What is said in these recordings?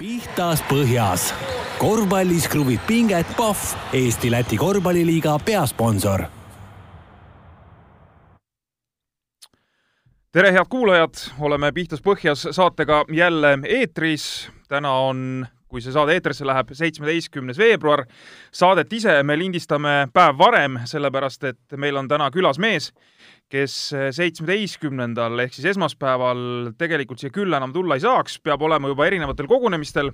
pihtas põhjas. korvpallis kruvib pinget Pahv, Eesti-Läti korvpalliliiga peasponsor. tere, head kuulajad, oleme Pihtas põhjas saatega jälle eetris. täna on, kui see saade eetrisse läheb, seitsmeteistkümnes veebruar. Saadet ise me lindistame päev varem, sellepärast et meil on täna külas mees, kes seitsmeteistkümnendal ehk siis esmaspäeval tegelikult siia külla enam tulla ei saaks, peab olema juba erinevatel kogunemistel.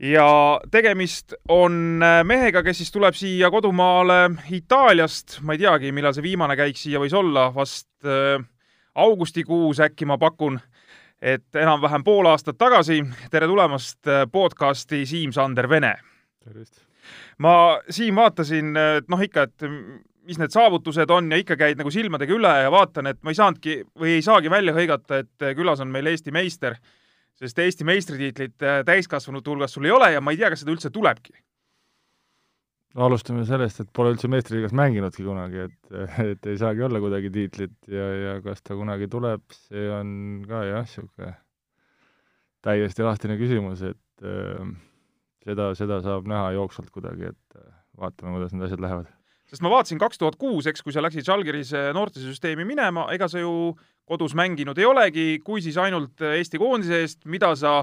ja tegemist on mehega, kes siis tuleb siia kodumaale Itaaliast, ma ei teagi, millal see viimane käik siia võis olla, vast äh, augustikuus äkki ma pakun, et enam-vähem pool aastat tagasi. tere tulemast podcasti Siim-Sander Vene. tervist! ma, Siim, vaatasin, et noh, ikka, et mis need saavutused on ja ikka käid nagu silmadega üle ja vaatan, et ma ei saanudki või ei saagi välja hõigata, et külas on meil Eesti meister, sest Eesti meistritiitlit äh, täiskasvanute hulgas sul ei ole ja ma ei tea, kas seda üldse tulebki. no alustame sellest, et pole üldse meistriliigas mänginudki kunagi, et, et ei saagi olla kuidagi tiitlit ja, ja kas ta kunagi tuleb, see on ka jah, niisugune täiesti lahtine küsimus, et äh, seda, seda saab näha jooksvalt kuidagi, et vaatame, kuidas need asjad lähevad sest ma vaatasin kaks tuhat kuus, eks, kui sa läksid Žalgiris noortesüsteemi minema, ega sa ju kodus mänginud ei olegi, kui siis ainult Eesti koondise eest, mida sa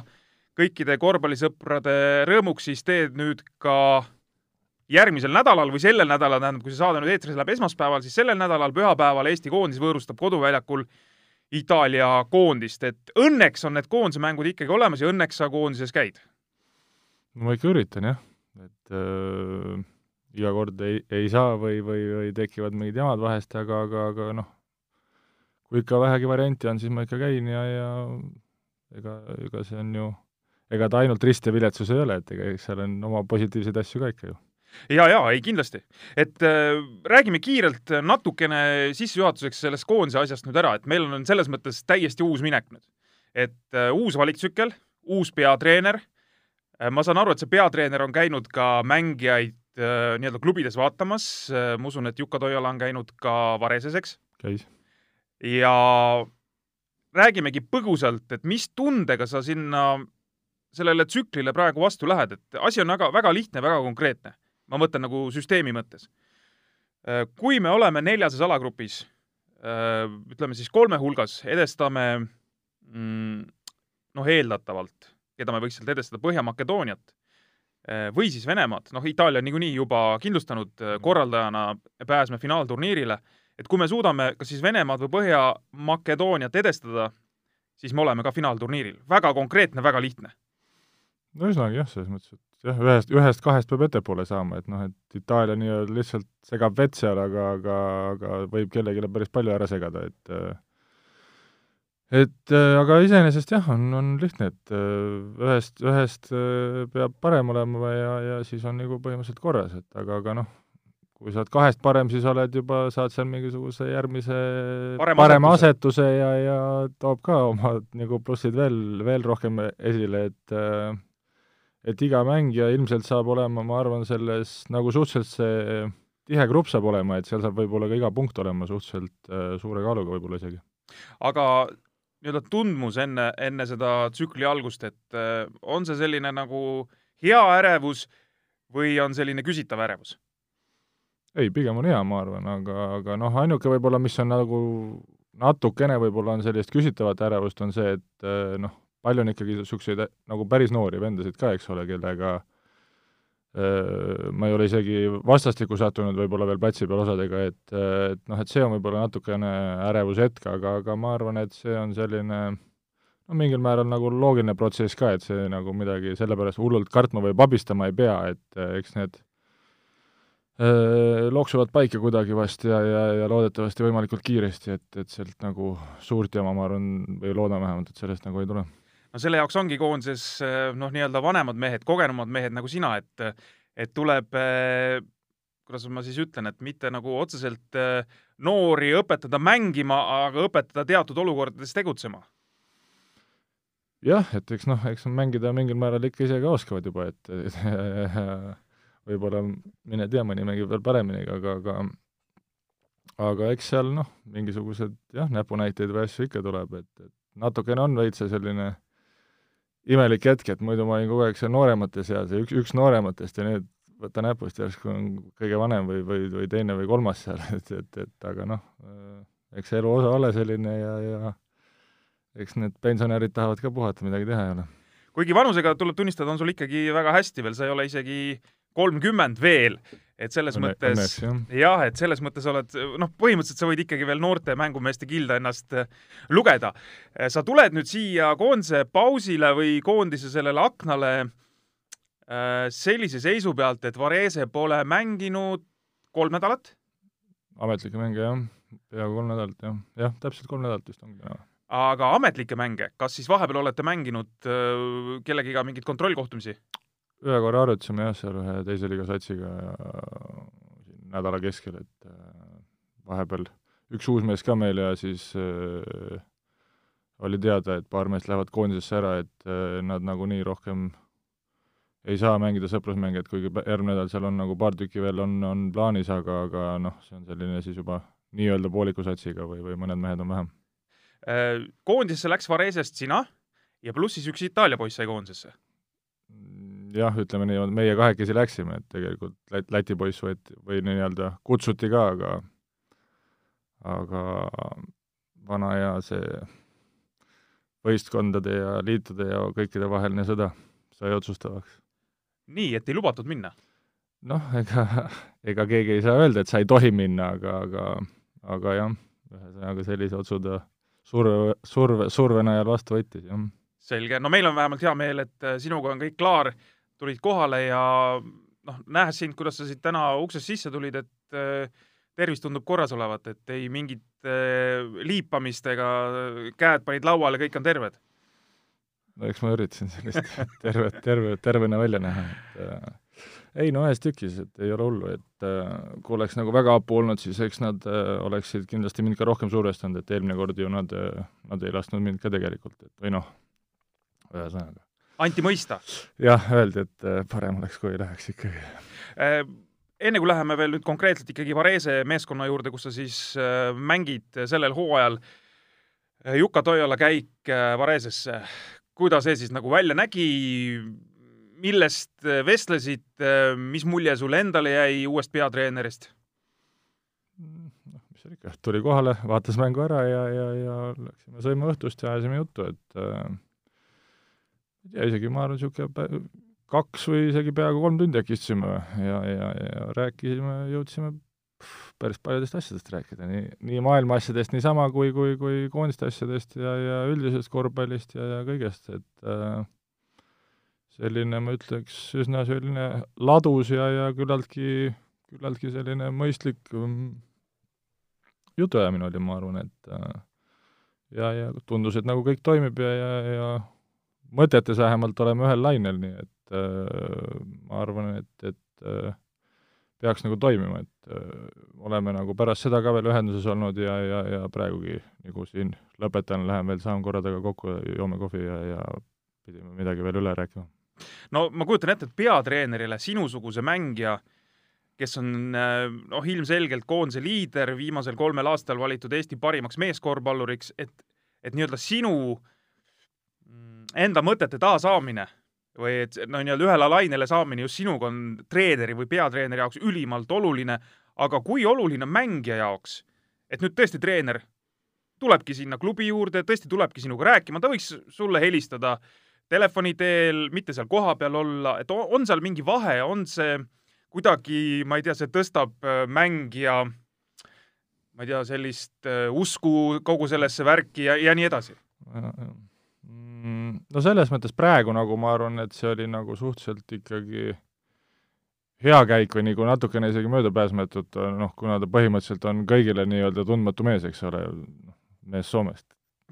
kõikide korvpallisõprade rõõmuks siis teed nüüd ka järgmisel nädalal või sellel nädalal, tähendab, kui see saade nüüd eetris läheb esmaspäeval, siis sellel nädalal, pühapäeval Eesti koondis võõrustab koduväljakul Itaalia koondist, et õnneks on need koondise mängud ikkagi olemas ja õnneks sa koondises käid. no ma ikka üritan jah, et öö iga kord ei, ei saa või, või, või tekivad mingid jamad vahest, aga, aga, aga noh, kui ikka vähegi varianti on, siis ma ikka käin ja, ja ega, ega see on ju, ega ta ainult rist ja viletsus ei ole, et ega eks seal on oma positiivseid asju ka ikka ju ja, ja ei kindlasti, et äh, räägime kiirelt natukene sissejuhatuseks sellest koondise asjast nüüd ära, et meil on selles mõttes täiesti uus minek nüüd. et äh, uus valiktsükkel, uus peatreener äh,. ma saan aru, et see peatreener on käinud ka mängijaid äh, nii-öelda klubides vaatamas äh,, ma usun, et Jukka Toiala on käinud ka Vareses, eks? käis. ja räägimegi põgusalt, et mis tundega sa sinna sellele tsüklile praegu vastu lähed, et asi on väga, väga lihtne, väga konkreetne. ma mõtlen nagu süsteemi mõttes. Äh, kui me oleme neljases alagrupis, äh, ütleme siis kolme hulgas, edestame mm, noh, eeldatavalt, keda me võiks sealt edestada, Põhja-Makedooniat äh, või siis Venemaad, noh, Itaalia on niikuinii juba kindlustanud korraldajana pääsme finaalturniirile, et kui me suudame kas siis Venemaad või Põhja-Makedooniat edestada, siis me oleme ka finaalturniiril. väga konkreetne, väga lihtne. no ühesõnaga jah, selles mõttes, et jah, ühest, ühest-kahest peab ettepoole saama, et noh, et Itaalia nii-öelda lihtsalt segab vett seal, aga, aga, aga võib kellelegi päris palju ära segada, et et aga iseenesest jah, on, on lihtne, et ühest, ühest peab parem olema ja, ja siis on nagu põhimõtteliselt korras, et aga, aga noh, kui sa oled kahest parem, siis oled juba, saad seal mingisuguse järgmise Parema parema asetuse. asetuse ja, ja toob ka oma nagu plussid veel, veel rohkem esile, et et iga mängija ilmselt saab olema, ma arvan, selles nagu suhteliselt see tihe grupp saab olema, et seal saab võib-olla ka iga punkt olema suhteliselt äh, suure kaaluga võib-olla isegi. aga nii-öelda tundmus enne, enne seda tsükli algust, et äh, on see selline nagu hea ärevus või on selline küsitav ärevus? ei, pigem on hea, ma arvan, aga, aga noh, ainuke võib-olla, mis on nagu natukene võib-olla on sellist küsitavat ärevust, on see, et äh, noh, palju on ikkagi niisuguseid nagu päris noori vendasid ka, eks ole, kellega öö, ma ei ole isegi vastastikku sattunud võib-olla veel platsi peal osadega, et, et noh, et see on võib-olla natukene ärevushetk, aga, aga ma arvan, et see on selline no mingil määral nagu loogiline protsess ka, et see nagu midagi sellepärast hullult kartma või pabistama ei pea, et eks need öö, loksuvad paika kuidagi vast ja, ja, ja loodetavasti võimalikult kiiresti, et, et sealt nagu suurt jama, ma arvan, või loodan vähemalt, et sellest nagu ei tule no selle jaoks ongi koondises noh, nii-öelda vanemad mehed, kogenumad mehed nagu sina, et et tuleb eh, kuidas ma siis ütlen, et mitte nagu otseselt eh, noori õpetada mängima, aga õpetada teatud olukordades tegutsema. jah, et eks noh, eks mängida mingil määral ikka ise ka oskavad juba, et, võib-olla mine tea, mõni mängib veel paremini, aga, aga aga eks seal noh, mingisugused jah, näpunäiteid või asju ikka tuleb, et, et natukene on veits selline imelik hetk, et muidu ma olin kogu aeg seal nooremate seas ja üks, üks noorematest ja nüüd võta näpust, järsku on kõige vanem või, või, või teine või kolmas seal, et, et, et aga noh, eks elu osa ole selline ja, ja eks need pensionärid tahavad ka puhata, midagi teha ei ole. kuigi vanusega tuleb tunnistada, on sul ikkagi väga hästi veel, sa ei ole isegi kolmkümmend veel, et selles Õnne, mõttes jah ja,, et selles mõttes oled, noh, põhimõtteliselt sa võid ikkagi veel noorte mängumeeste gilda ennast äh, lugeda. Äh, sa tuled nüüd siia koondise pausile või koondise sellele aknale äh, sellise seisu pealt, et Varese pole mänginud kolm nädalat? ametlikke mänge jah, peaaegu kolm nädalat jah, jah, täpselt kolm nädalat vist ongi täna aga ametlikke mänge, kas siis vahepeal olete mänginud kellegiga mingeid kontrollkohtumisi? Ühe korra arutasime jah, seal ühe teise liiga satsiga siin nädala keskel, et äh, vahepeal üks uus mees ka meil ja siis äh, oli teada, et paar meest lähevad koondisesse ära, et äh, nad nagunii rohkem ei saa mängida sõprusmänge, et kuigi järgmine nädal seal on nagu paar tükki veel on, on plaanis, aga, aga noh, see on selline siis juba nii-öelda pooliku satsiga või, või mõned mehed on vähem. Äh, koondisesse läks Varesest sina ja pluss siis üks Itaalia poiss sai koondisesse jah, ütleme nii, meie kahekesi läksime, et tegelikult Lät-, Läti poiss võeti või nii-öelda kutsuti ka, aga aga vana hea see võistkondade ja liitude ja kõikide vaheline sõda sai otsustavaks. nii, et ei lubatud minna? noh, ega, ega keegi ei saa öelda, et sa ei tohi minna, aga, aga aga jah, ühesõnaga sellise otsuse surve, surve, surve najal vastu võttis, jah. selge, no meil on vähemalt hea meel, et sinuga on kõik klaar tulid kohale ja noh, nähes sind, kuidas sa siit täna uksest sisse tulid, et äh, tervis tundub korras olevat, et ei mingit äh, liipamist ega käed panid lauale, kõik on terved? no eks ma üritasin sellist tervet, terve, tervena välja näha, et äh, ei no ühes tükis, et ei ole hullu, et äh, kui oleks nagu väga hapu olnud, siis eks nad äh, oleksid kindlasti mind ka rohkem survestanud, et eelmine kord ju nad äh,, nad ei lasknud mind ka tegelikult, et või noh, ühesõnaga anti mõista. jah, öeldi, et äh, parem oleks, kui läheks ikkagi. Äh, enne kui läheme veel nüüd konkreetselt ikkagi Varese meeskonna juurde, kus sa siis äh, mängid sellel hooajal, Juka Toiala käik Varesesse, kuidas see siis nagu välja nägi, millest vestlesid, mis mulje sulle endale jäi uuest peatreenerist? noh, mis seal ikka, tuli kohale, vaatas mängu ära ja, ja, ja läksime sõime õhtust ja ajasime juttu, et äh, ei tea isegi, ma arvan, niisugune kaks või isegi peaaegu kolm tundi äkki istusime ja, ja, ja rääkisime, jõudsime päris paljudest asjadest rääkida, nii, nii maailma asjadest niisama kui, kui, kui koondiste asjadest ja, ja üldisest korvpallist ja, ja kõigest, et äh, selline, ma ütleks, üsna selline ladus ja, ja küllaltki, küllaltki selline mõistlik um, jutuajamine oli, ma arvan, et äh, ja, ja tundus, et nagu kõik toimib ja, ja, ja mõtetes vähemalt oleme ühel lainel, nii et äh, ma arvan, et, et äh, peaks nagu toimima, et äh, oleme nagu pärast seda ka veel ühenduses olnud ja, ja, ja praegugi nagu siin lõpetan, lähen veel saan korra taga kokku, joome kohvi ja, ja pidime midagi veel üle rääkima. no ma kujutan ette, et peatreenerile sinusuguse mängija, kes on äh, noh, ilmselgelt koondise liider, viimasel kolmel aastal valitud Eesti parimaks meeskorvpalluriks, et, et nii-öelda sinu äh, enda mõtete taasaamine või et no nii-öelda ühele lainele saamine just sinuga on treeneri või peatreeneri jaoks ülimalt oluline, aga kui oluline on mängija jaoks, et nüüd tõesti treener tulebki sinna klubi juurde, tõesti tulebki sinuga rääkima, ta võiks sulle helistada telefoni teel, mitte seal kohapeal olla, et on seal mingi vahe, on see kuidagi, ma ei tea, see tõstab äh, mängija ma ei tea, sellist äh, usku kogu sellesse värki ja, ja nii edasi? Mm, no selles mõttes praegu nagu ma arvan, et see oli nagu suhteliselt ikkagi hea käik või nagu natukene isegi möödapääsmatut, noh, kuna ta põhimõtteliselt on kõigile nii-öelda tundmatu mees, eks ole, noh, mees Soomest.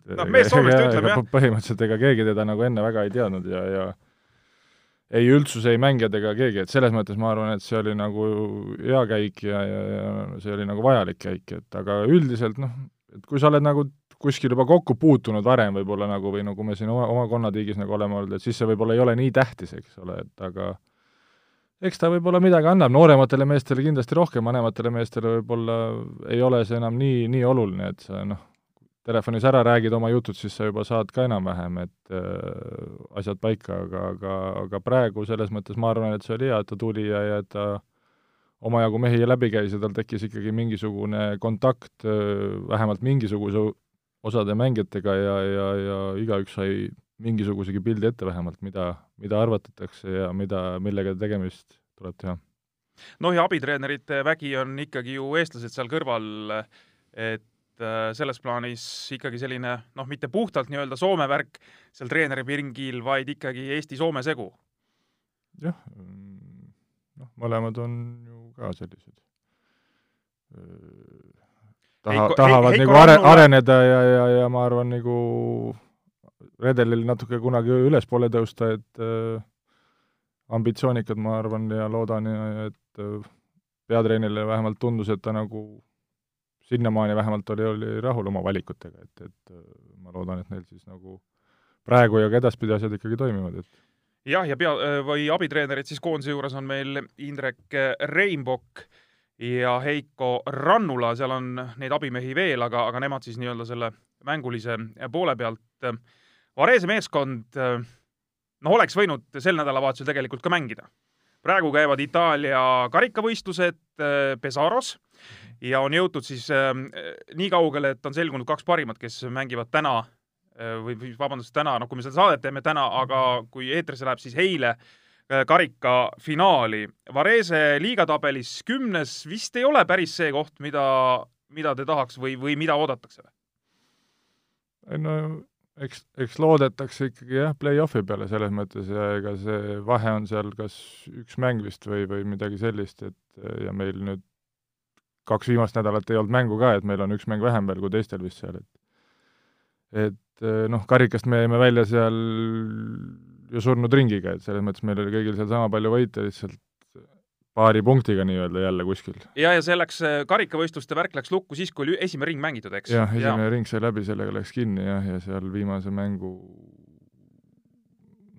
noh, mees Soomest ütleb jah. põhimõtteliselt ega keegi teda nagu enne väga ei teadnud ja, ja ei üldsus, ei mängijad ega keegi, et selles mõttes ma arvan, et see oli nagu hea käik ja, ja, ja see oli nagu vajalik käik, et aga üldiselt noh, et kui sa oled nagu kuskil juba kokku puutunud varem võib-olla nagu või nagu me siin oma, oma konnatiigis nagu oleme olnud, et siis see võib-olla ei ole nii tähtis, eks ole, et aga eks ta võib-olla midagi annab, noorematele meestele kindlasti rohkem, vanematele meestele võib-olla ei ole see enam nii, nii oluline, et sa noh, telefonis ära räägid oma jutud, siis sa juba saad ka enam-vähem, et äh, asjad paika, aga, aga, aga praegu selles mõttes ma arvan, et see oli hea, et ta tuli ja, ja et ta omajagu mehi läbi käis ja tal tekkis ikkagi mingisugune kontakt äh, vähemalt mingisuguse osade mängijatega ja, ja, ja igaüks sai mingisugusegi pildi ette vähemalt, mida, mida arvatatakse ja mida, millega tegemist tuleb teha. noh, ja abitreenerite vägi on ikkagi ju eestlased seal kõrval, et äh, selles plaanis ikkagi selline noh, mitte puhtalt nii-öelda Soome värk seal treeneripingil, vaid ikkagi Eesti-Soome segu. jah, noh, mõlemad on ju ka sellised taha, tahavad Heiko nagu are, areneda ja, ja, ja ma arvan, nagu redelil natuke kunagi ülespoole tõusta, et äh, ambitsioonikad, ma arvan, ja loodan et äh, peatreenerile vähemalt tundus, et ta nagu sinnamaani vähemalt oli, oli rahul oma valikutega, et, et äh, ma loodan, et neil siis nagu praegu ja ka edaspidi asjad ikkagi toimivad, et jah, ja pea- või abitreenerid siis koondise juures on meil Indrek Reinbok ja Heiko Rannula, seal on neid abimehi veel, aga, aga nemad siis nii-öelda selle mängulise poole pealt Varese meeskond noh, oleks võinud sel nädalavahetusel tegelikult ka mängida. praegu käivad Itaalia karikavõistlused äh, Pesaros ja on jõutud siis äh, nii kaugele, et on selgunud kaks parimat, kes mängivad täna äh, või vabandust, täna, noh, kui me seda saadet teeme täna, aga kui eetrisse läheb, siis eile karikafinaali. Varese liigatabelis kümnes vist ei ole päris see koht, mida, mida te tahaks või, või mida oodatakse? no eks, eks loodetakse ikkagi jah, play-off'i peale selles mõttes ja ega see vahe on seal kas üks mäng vist või, või midagi sellist, et ja meil nüüd kaks viimast nädalat ei olnud mängu ka, et meil on üks mäng vähem veel kui teistel vist seal, et et noh, karikast me jäime välja seal ju surnud ringiga, et selles mõttes meil oli kõigil seal sama palju võite, lihtsalt paari punktiga nii-öelda jälle kuskil. ja, ja see läks, karikavõistluste värk läks lukku siis, kui oli esimene ring mängitud, eks? jah, esimene ja. ring sai läbi, sellega läks kinni jah, ja seal viimase mängu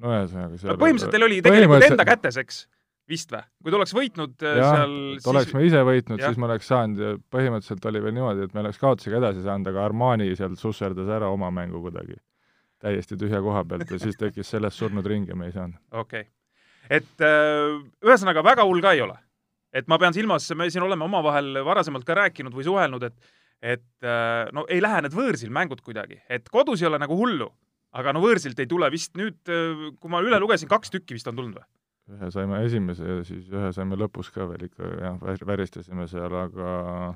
no ühesõnaga seal no põhimõtteliselt teil oli tegelikult enda kätes, eks? vist või? kui te oleks võitnud äh, ja, seal siis... oleks me ise võitnud, siis me oleks saanud ja põhimõtteliselt oli veel niimoodi, et me oleks kaotusega edasi saanud, aga Armani sealt susserdas ära oma mängu kuidagi täiesti tühja koha pealt ja siis tekkis sellest surnud ring ja me ei saanud. okei okay et äh, ühesõnaga, väga hull ka ei ole. et ma pean silmas, me siin oleme omavahel varasemalt ka rääkinud või suhelnud, et et äh, no ei lähe need võõrsil mängud kuidagi, et kodus ei ole nagu hullu, aga no võõrsilt ei tule vist nüüd, äh, kui ma üle lugesin, kaks tükki vist on tulnud või? ühe saime esimese ja siis ühe saime lõpus ka veel ikka jah, väristasime seal, aga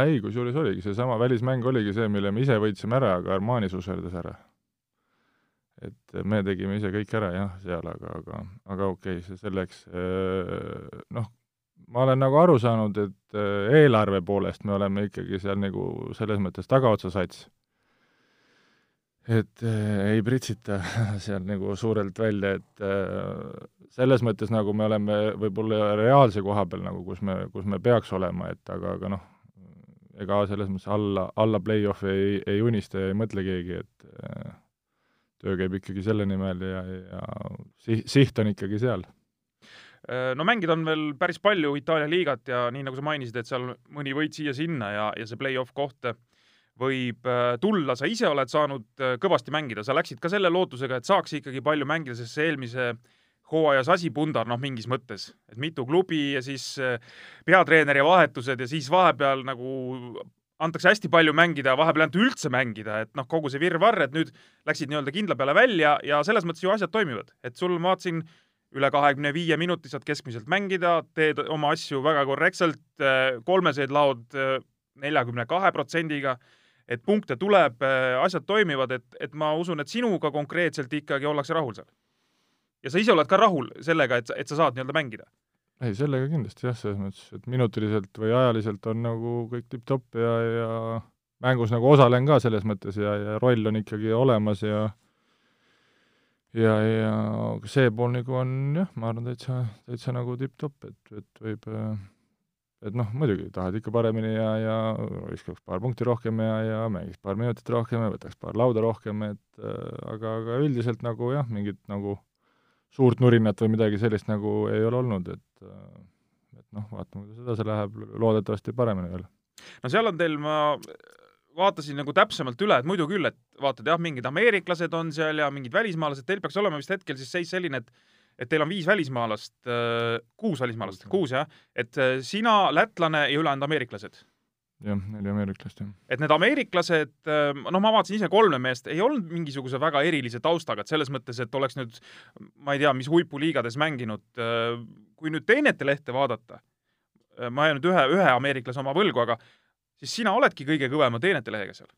ei, kusjuures oligi, seesama välismäng oligi see, mille me ise võitsime ära, aga Armani susserdas ära et me tegime ise kõik ära jah, seal, aga, aga, aga okei okay,, see selleks, noh, ma olen nagu aru saanud, et eelarve poolest me oleme ikkagi seal nagu selles mõttes tagaotsa sats. et äh, ei pritsita seal nagu suurelt välja, et äh, selles mõttes nagu me oleme võib-olla reaalse koha peal nagu, kus me, kus me peaks olema, et aga, aga noh, ega selles mõttes alla, alla play-off'i ei, ei unista ja ei mõtle keegi, et äh, töö käib ikkagi selle nimel ja, ja siht, siht on ikkagi seal. Äh, no mängida on veel päris palju Itaalia liigat ja nii nagu sa mainisid, et seal mõni võit siia-sinna ja, ja see play-off koht võib äh, tulla, sa ise oled saanud äh, kõvasti mängida, sa läksid ka selle lootusega, et saaks ikkagi palju mängida, sest see eelmise hooajas asi pundar, noh, mingis mõttes, et mitu klubi ja siis peatreeneri vahetused ja siis vahepeal nagu antakse hästi palju mängida vahepeal ei anta üldse mängida, et noh, kogu see virvarr, et nüüd läksid nii-öelda kindla peale välja ja selles mõttes ju asjad toimivad, et sul ma vaatasin üle kahekümne viie minuti saad keskmiselt mängida, teed oma asju väga korrektselt, kolmeseid laod neljakümne kahe protsendiga, et punkte tuleb, asjad toimivad, et, et ma usun, et sinuga konkreetselt ikkagi ollakse rahul seal. Ja sa ise oled ka rahul sellega, et, et sa saad nii-öelda mängida. Ei, sellega kindlasti jah, selles mõttes, et minutiliselt või ajaliselt on nagu kõik tipp-topp ja, ja mängus nagu osalen ka selles mõttes ja, ja roll on ikkagi olemas ja ja, ja see pool nagu on jah, ma arvan, täitsa, täitsa nagu tipp-topp, et, et võib et noh, muidugi tahad ikka paremini ja, ja viskaks paar punkti rohkem ja, ja mängiks paar minutit rohkem ja võtaks paar lauda rohkem, et aga, aga üldiselt nagu jah, mingit nagu äh, suurt nurinat või midagi sellist nagu ei ole olnud, et et noh, vaatame, kuidas edasi läheb, loodetavasti paremini veel. No seal on teil, ma vaatasin nagu täpsemalt üle, et muidu küll, et vaatad jah, mingid ameeriklased on seal ja mingid välismaalased, teil peaks olema vist hetkel siis seis selline, et et teil on viis välismaalast, kuus välismaalast, kuus jah, et sina, lätlane ja ülejäänud ameeriklased jah, neli ameeriklast, jah. et need ameeriklased, noh, ma vaatasin ise kolme meest, ei olnud mingisuguse väga erilise taustaga, et selles mõttes, et oleks nüüd, ma ei tea, mis huipuliigades mänginud. kui nüüd teenete lehte vaadata, ma jään nüüd ühe, ühe ameeriklase oma võlgu, aga siis sina oledki kõige kõvema teenete lehega seal.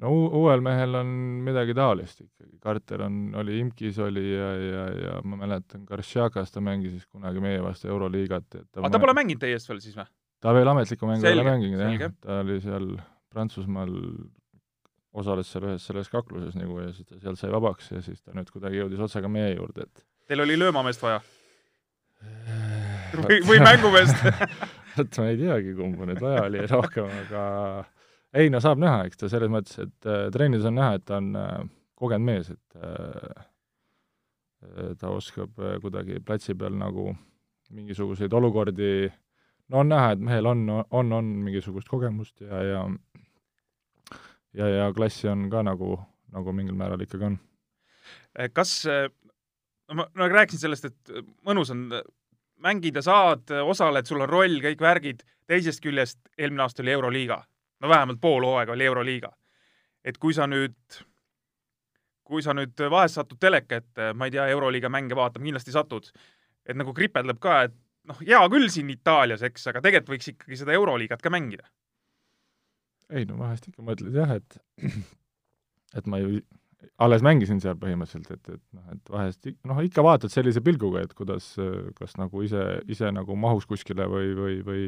no uuel mehel on midagi taolist ikkagi, Carter on, oli Imkis oli ja, ja, ja ma mäletan, Garciakas ta mängis siis kunagi meie vastu Euroliigat. aga ta pole mänginud teie eest veel siis või? Ta veel ametlikku mängu ei ole mänginud, jah. ta oli seal Prantsusmaal, osales seal ühes selles kakluses nagu ja siis ta sealt sai vabaks ja siis ta nüüd kuidagi jõudis otsaga meie juurde, et Teil oli löömameest vaja? või, või mängumeest vot ma ei teagi, kumba nüüd vaja oli rohkem, aga ei no saab näha, eks ta selles mõttes, et äh, trennis on näha, et ta on äh, kogenud mees, et äh, ta oskab äh, kuidagi platsi peal nagu mingisuguseid olukordi no on näha, et mehel on, on, on mingisugust kogemust ja, ja ja, ja klassi on ka nagu, nagu mingil määral ikkagi on. kas, no ma, ma rääkisin sellest, et mõnus on mängida saad, osaled, sul on roll, kõik värgid, teisest küljest eelmine aasta oli Euroliiga. no vähemalt pool hooaega oli Euroliiga. et kui sa nüüd, kui sa nüüd vahest satud teleka ette, ma ei tea, Euroliiga mänge vaatama, kindlasti satud, et nagu kripeldab ka, et noh, hea küll siin Itaalias, eks, aga tegelikult võiks ikkagi seda Euroliigat ka mängida. ei no vahest ikka mõtled jah, et et ma ju alles mängisin seal põhimõtteliselt, et, et noh, et vahest noh, ikka vaatad sellise pilguga, et kuidas, kas nagu ise, ise nagu mahus kuskile või, või, või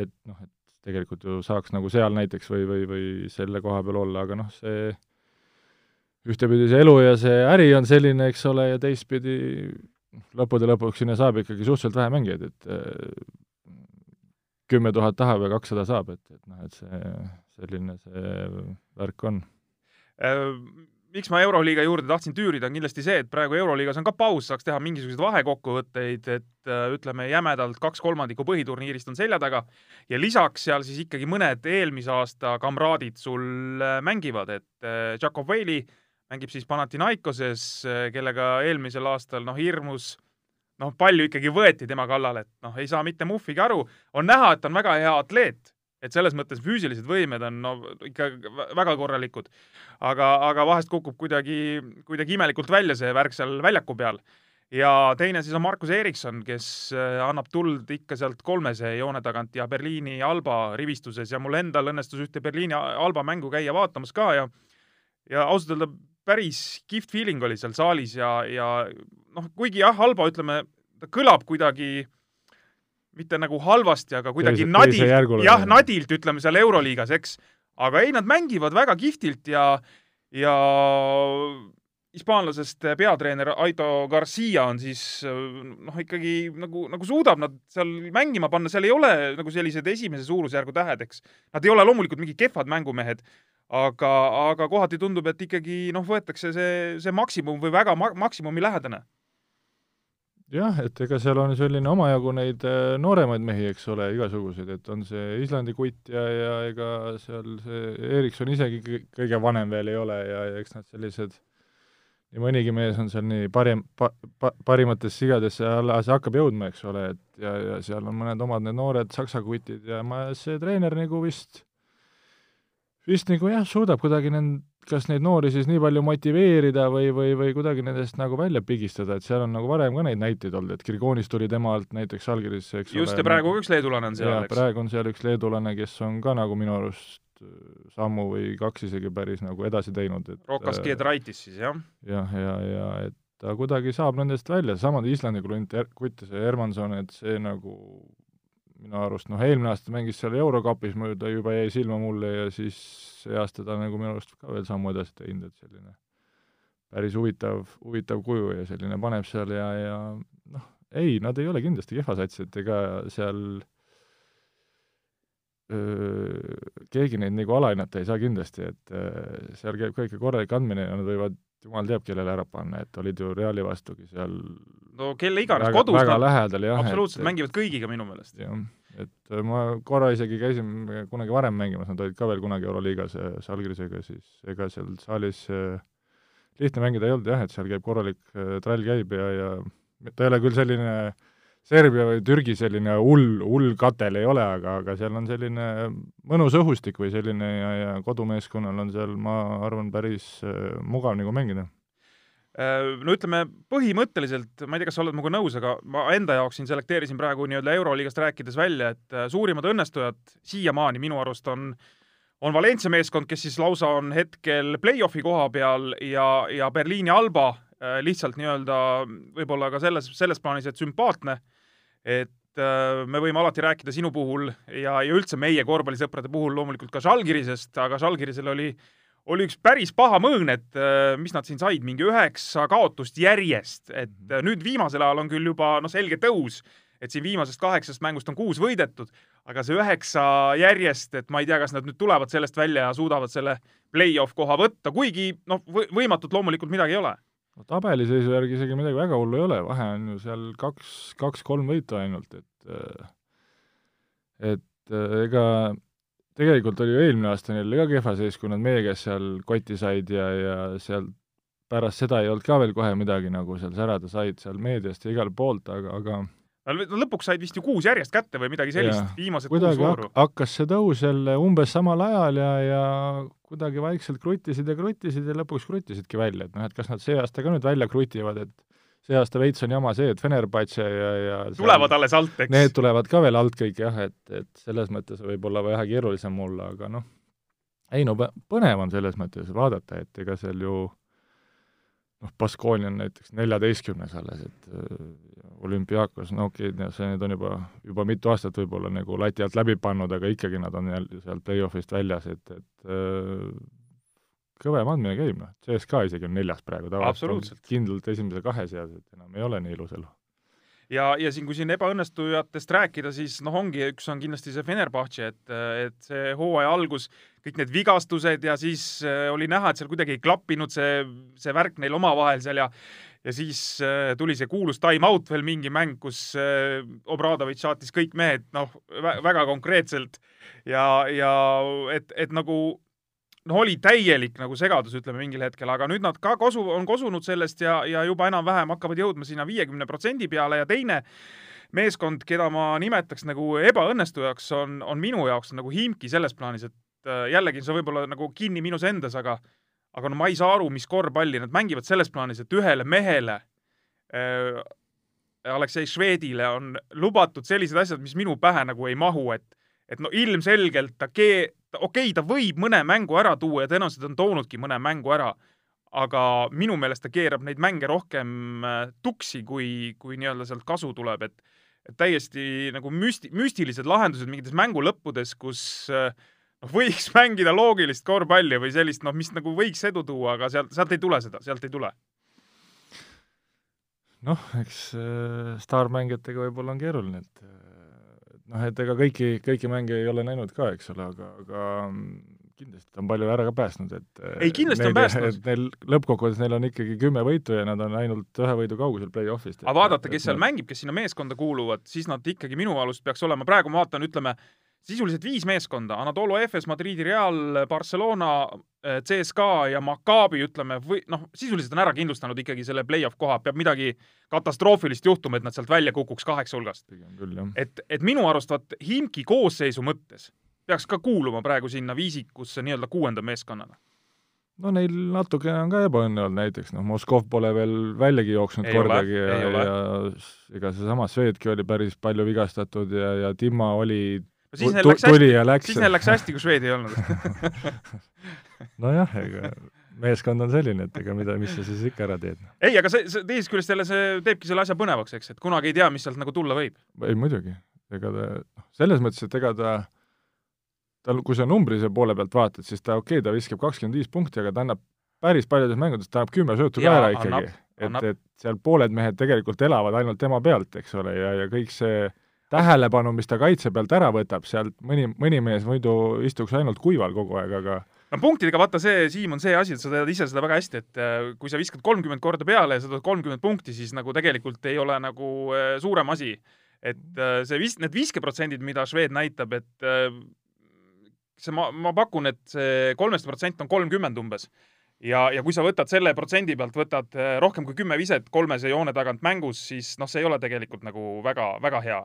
et noh, et tegelikult ju saaks nagu seal näiteks või, või, või selle koha peal olla, aga noh, see ühtepidi see elu ja see äri on selline, eks ole, ja teistpidi lõppude lõpuks sinna saab ikkagi suhteliselt vähe mängijaid, et kümme tuhat tahab ja kakssada saab, et, et noh, et see, selline see värk on. Äh, miks ma Euroliiga juurde tahtsin tüürida, on kindlasti see, et praegu Euroliigas on ka paus, saaks teha mingisuguseid vahekokkuvõtteid, et äh, ütleme, jämedalt kaks kolmandikku põhiturniirist on selja taga ja lisaks seal siis ikkagi mõned eelmise aasta kamraadid sul äh, mängivad, et Jakob Veili mängib siis Panathinaikoses, kellega eelmisel aastal noh, hirmus noh, palju ikkagi võeti tema kallal, et noh, ei saa mitte muhvigi aru, on näha, et on väga hea atleet et selles mõttes füüsilised võimed on no ikka väga korralikud. aga, aga vahest kukub kuidagi, kuidagi imelikult välja see värk seal väljaku peal. ja teine siis on Markus Erikson, kes äh, annab tuld ikka sealt kolmese joone tagant ja Berliini Alba rivistuses ja mul endal õnnestus ühte Berliini Alba mängu käia vaatamas ka ja ja ausalt öelda päris kihvt feeling oli seal saalis ja, ja noh, kuigi jah, Alba ütleme, ta kõlab kuidagi mitte nagu halvasti, aga kuidagi teise, nadilt, jah, nadilt ütleme seal Euroliigas, eks. aga ei, nad mängivad väga kihvtilt ja, ja hispaanlasest peatreener Aido Garcia on siis noh, ikkagi nagu, nagu suudab nad seal mängima panna, seal ei ole nagu sellised esimese suurusjärgu tähed, eks. Nad ei ole loomulikult mingid kehvad mängumehed, aga, aga kohati tundub, et ikkagi noh, võetakse see, see maksimum või väga ma maksimumi lähedane. Jah, et ega seal on selline omajagu neid äh, nooremaid mehi, eks ole, igasuguseid, et on see Islandi kutt ja, ja ega seal see Erikson isegi kõige vanem veel ei ole ja, ja eks nad sellised, nii mõnigi mees on seal nii parim pa,, pa, parimatesse sigadesse alles hakkab jõudma, eks ole, et ja, ja seal on mõned omad need noored saksa kutid ja ma, see treener nagu vist, vist nagu jah, suudab kuidagi nend-, kas neid noori siis nii palju motiveerida või, või, või kuidagi nendest nagu välja pigistada, et seal on nagu varem ka neid näiteid olnud, et Grigonis tuli tema alt näiteks allkirjas, eks just, ja praegu üks leedulane on seal, eks? praegu on seal üks leedulane, kes on ka nagu minu arust äh, sammu või kaks isegi päris nagu edasi teinud, et Rokas Giedraitis siis, jah? jah, ja, ja, ja et ta kuidagi saab nendest välja, samad Islandi klunt, Kutt ja Hermanson, et see nagu minu arust noh, eelmine aasta mängis seal Eurokapis, ta juba jäi silma mulle ja siis see aasta ta nagu minu arust ka veel sammu edasi teinud, et selline päris huvitav, huvitav kuju ja selline paneb seal ja, ja noh, ei, nad ei ole kindlasti kehva sats, et ega seal öö, keegi neid nagu alahinnata ei saa kindlasti, et öö, seal käib ka ikka korralik andmine ja nad võivad jumal teab, kellele ära panna, et olid ju Reali vastugi seal no kelle iganes kodus väga nad lähedal, jah. absoluutselt et, mängivad kõigiga minu meelest. et äh, ma korra isegi käisin kunagi varem mängimas, nad olid ka veel kunagi Euroliigas Žalgirisega, siis ega seal saalis lihtne mängida ei olnud jah, et seal käib korralik trall käib ja, ja ta ei ole küll selline Serbia või Türgi selline hull, hull katel ei ole, aga, aga seal on selline mõnus õhustik või selline ja, ja kodumeeskonnal on seal, ma arvan, päris mugav nagu mängida. Äh, no ütleme, põhimõtteliselt, ma ei tea, kas sa oled minuga nõus, aga ma enda jaoks siin selekteerisin praegu nii-öelda Euroliigast rääkides välja, et äh, suurimad õnnestujad siiamaani minu arust on, on Valencia meeskond, kes siis lausa on hetkel play-off'i koha peal ja, ja Berliini Alba äh, lihtsalt nii-öelda võib-olla ka selles, selles plaanis, et sümpaatne, et me võime alati rääkida sinu puhul ja, ja üldse meie korvpallisõprade puhul loomulikult ka Žalgirisest, aga Žalgirisel oli äh, oli üks päris paha mõõn, et äh, mis nad siin said, mingi üheksa kaotust järjest, et mhm. äh, nüüd viimasel ajal on küll juba noh, selge tõus, et siin viimasest kaheksast mängust on kuus võidetud, aga see üheksa järjest, et ma ei tea, kas nad nüüd tulevad sellest välja ja suudavad selle play-off koha võtta, kuigi noh, võimatut loomulikult midagi ei ole. No tabeliseisu järgi isegi midagi väga hullu ei ole, vahe on ju seal kaks, kaks-kolm võitu ainult, et äh, et ega tegelikult oli ju eelmine aasta neil ka kehva seis, kui nad meie käest seal kotti said ja, ja seal pärast seda ei olnud ka veel kohe midagi nagu seal särada said seal meediast ja igalt poolt, aga, aga lõpuks said vist ju kuus järjest kätte või midagi sellist, viimased kuidagi kuus vooru. hakkas see tõus jälle umbes samal ajal ja, ja kuidagi vaikselt krutisid ja krutisid ja lõpuks krutisidki välja, et noh, et kas nad see aasta ka nüüd välja krutivad, et see aasta veits on jama see, et Fenerbahce ja, ja tulevad alles alt, eks? Need tulevad ka veel alt kõik jah, et, et selles mõttes võib olla vähe keerulisem mulle, aga noh, ei no põnev on selles mõttes vaadata, et ega seal ju noh, Baskooni on näiteks neljateistkümnes alles, et äh, olümpiaakos, no okei okay,, see nüüd on juba, juba mitu aastat võib-olla nagu lati alt läbi pannud, aga ikkagi nad on jälle sealt play-off'ist väljas, et, et äh, kõvem andmine käib, noh, CSKA isegi on neljas praegu, tavaliselt kindlalt esimese kahe seas, et enam ei ole nii ilus elu. Ja, ja siin, kui siin ebaõnnestujatest rääkida, siis noh, ongi, üks on kindlasti see Fenerbahce, et, et see hooaja algus, kõik need vigastused ja siis äh, oli näha, et seal kuidagi ei klappinud see, see värk neil omavahel seal ja ja siis äh, tuli see kuulus time out veel mingi mäng, kus äh, Obradovitš saatis kõik mehed noh, väga konkreetselt. Ja, ja et, et nagu noh, oli täielik nagu segadus, ütleme mingil hetkel, aga nüüd nad ka kosu, on kosunud sellest ja, ja juba enam-vähem hakkavad jõudma sinna viiekümne protsendi peale ja teine meeskond, keda ma nimetaks nagu ebaõnnestujaks, on, on minu jaoks nagu Himki selles plaanis, et äh, jällegi see võib olla nagu kinni minus endas, aga aga no ma ei saa aru, mis korvpalli nad mängivad selles plaanis, et ühele mehele äh, Aleksei Švedile on lubatud sellised asjad, mis minu pähe nagu ei mahu, et et no ilmselgelt ta kee-, okei okay,, ta võib mõne mängu ära tuua ja tõenäoliselt on toonudki mõne mängu ära, aga minu meelest ta keerab neid mänge rohkem äh, tuksi, kui, kui nii-öelda sealt kasu tuleb, et et täiesti nagu müsti-, müstilised lahendused mingites mängu lõppudes, kus äh, noh, võiks mängida loogilist korvpalli või sellist, noh, mis nagu võiks edu tuua, aga sealt, sealt ei tule seda, sealt ei tule. noh, eks äh, staarmängijatega võib-olla on keeruline, et noh, et ega kõiki, kõiki mänge ei ole näinud ka, eks ole, aga, aga kindlasti ta on palju ära ka päästnud, et ei, kindlasti neid, on päästnud. Neil lõppkokkuvõttes neil on ikkagi kümme võitu ja nad on ainult ühe võidu kaugusel play-off'ist. aga vaadata, kes seal nad... mängib, kes sinna meeskonda kuuluvad, siis nad ikkagi minu arust peaks olema, praegu ma vaatan, ütleme, sisuliselt viis meeskonda, Anadolu Efes, Madridi Real, Barcelona, eh, CSKA ja Maccabi, ütleme, või noh, sisuliselt on ära kindlustanud ikkagi selle play-off koha, peab midagi katastroofilist juhtuma, et nad sealt välja kukuks kaheksa hulgast. et, et minu arust vaat Himki koosseisu mõttes peaks ka kuuluma praegu sinna viisikusse nii-öelda kuuenda meeskonnana. No neil natukene on ka ebaõnne olnud, näiteks noh, Moskov pole veel väljagi jooksnud ei kordagi ole, ja, ja ega seesama Svedki oli päris palju vigastatud ja, ja Timma oli no siis neil läks hästi, siis neil läks hästi, kui Šveidi ei olnud nojah, ega meeskond on selline, et ega mida, mis sa siis ikka ära teed. ei, aga see, see teisest küljest jälle see teebki selle asja põnevaks, eks, et kunagi ei tea, mis sealt nagu tulla võib. ei muidugi, ega ta, noh, selles mõttes, et ega ta, tal, kui sa numbrilise poole pealt vaatad, siis ta okei okay,, ta viskab kakskümmend viis punkti, aga ta annab päris paljudes mängudes, ta annab kümme söötu ka ära ikkagi. et, et seal pooled mehed tegelikult elavad ainult tema pealt, eks ole, ja, ja kõik see tähelepanu, mis ta kaitse pealt ära võtab, sealt mõni, mõni mees muidu istuks ainult kuival kogu aeg, aga no punktidega vaata see, Siim, on see asi, et sa tead ise seda väga hästi, et äh, kui sa viskad kolmkümmend korda peale ja sa tood kolmkümmend punkti, siis nagu tegelikult ei ole nagu äh, suurem asi et äh, see vis-, need viskeprotsendid, mida Šved näitab, et see ma, ma pakun, et see kolmest protsent on kolmkümmend umbes. ja, ja kui sa võtad selle protsendi pealt, võtad rohkem kui kümme viset kolmese joone tagant mängus, siis noh, see ei ole tegelikult nagu väga, väga hea.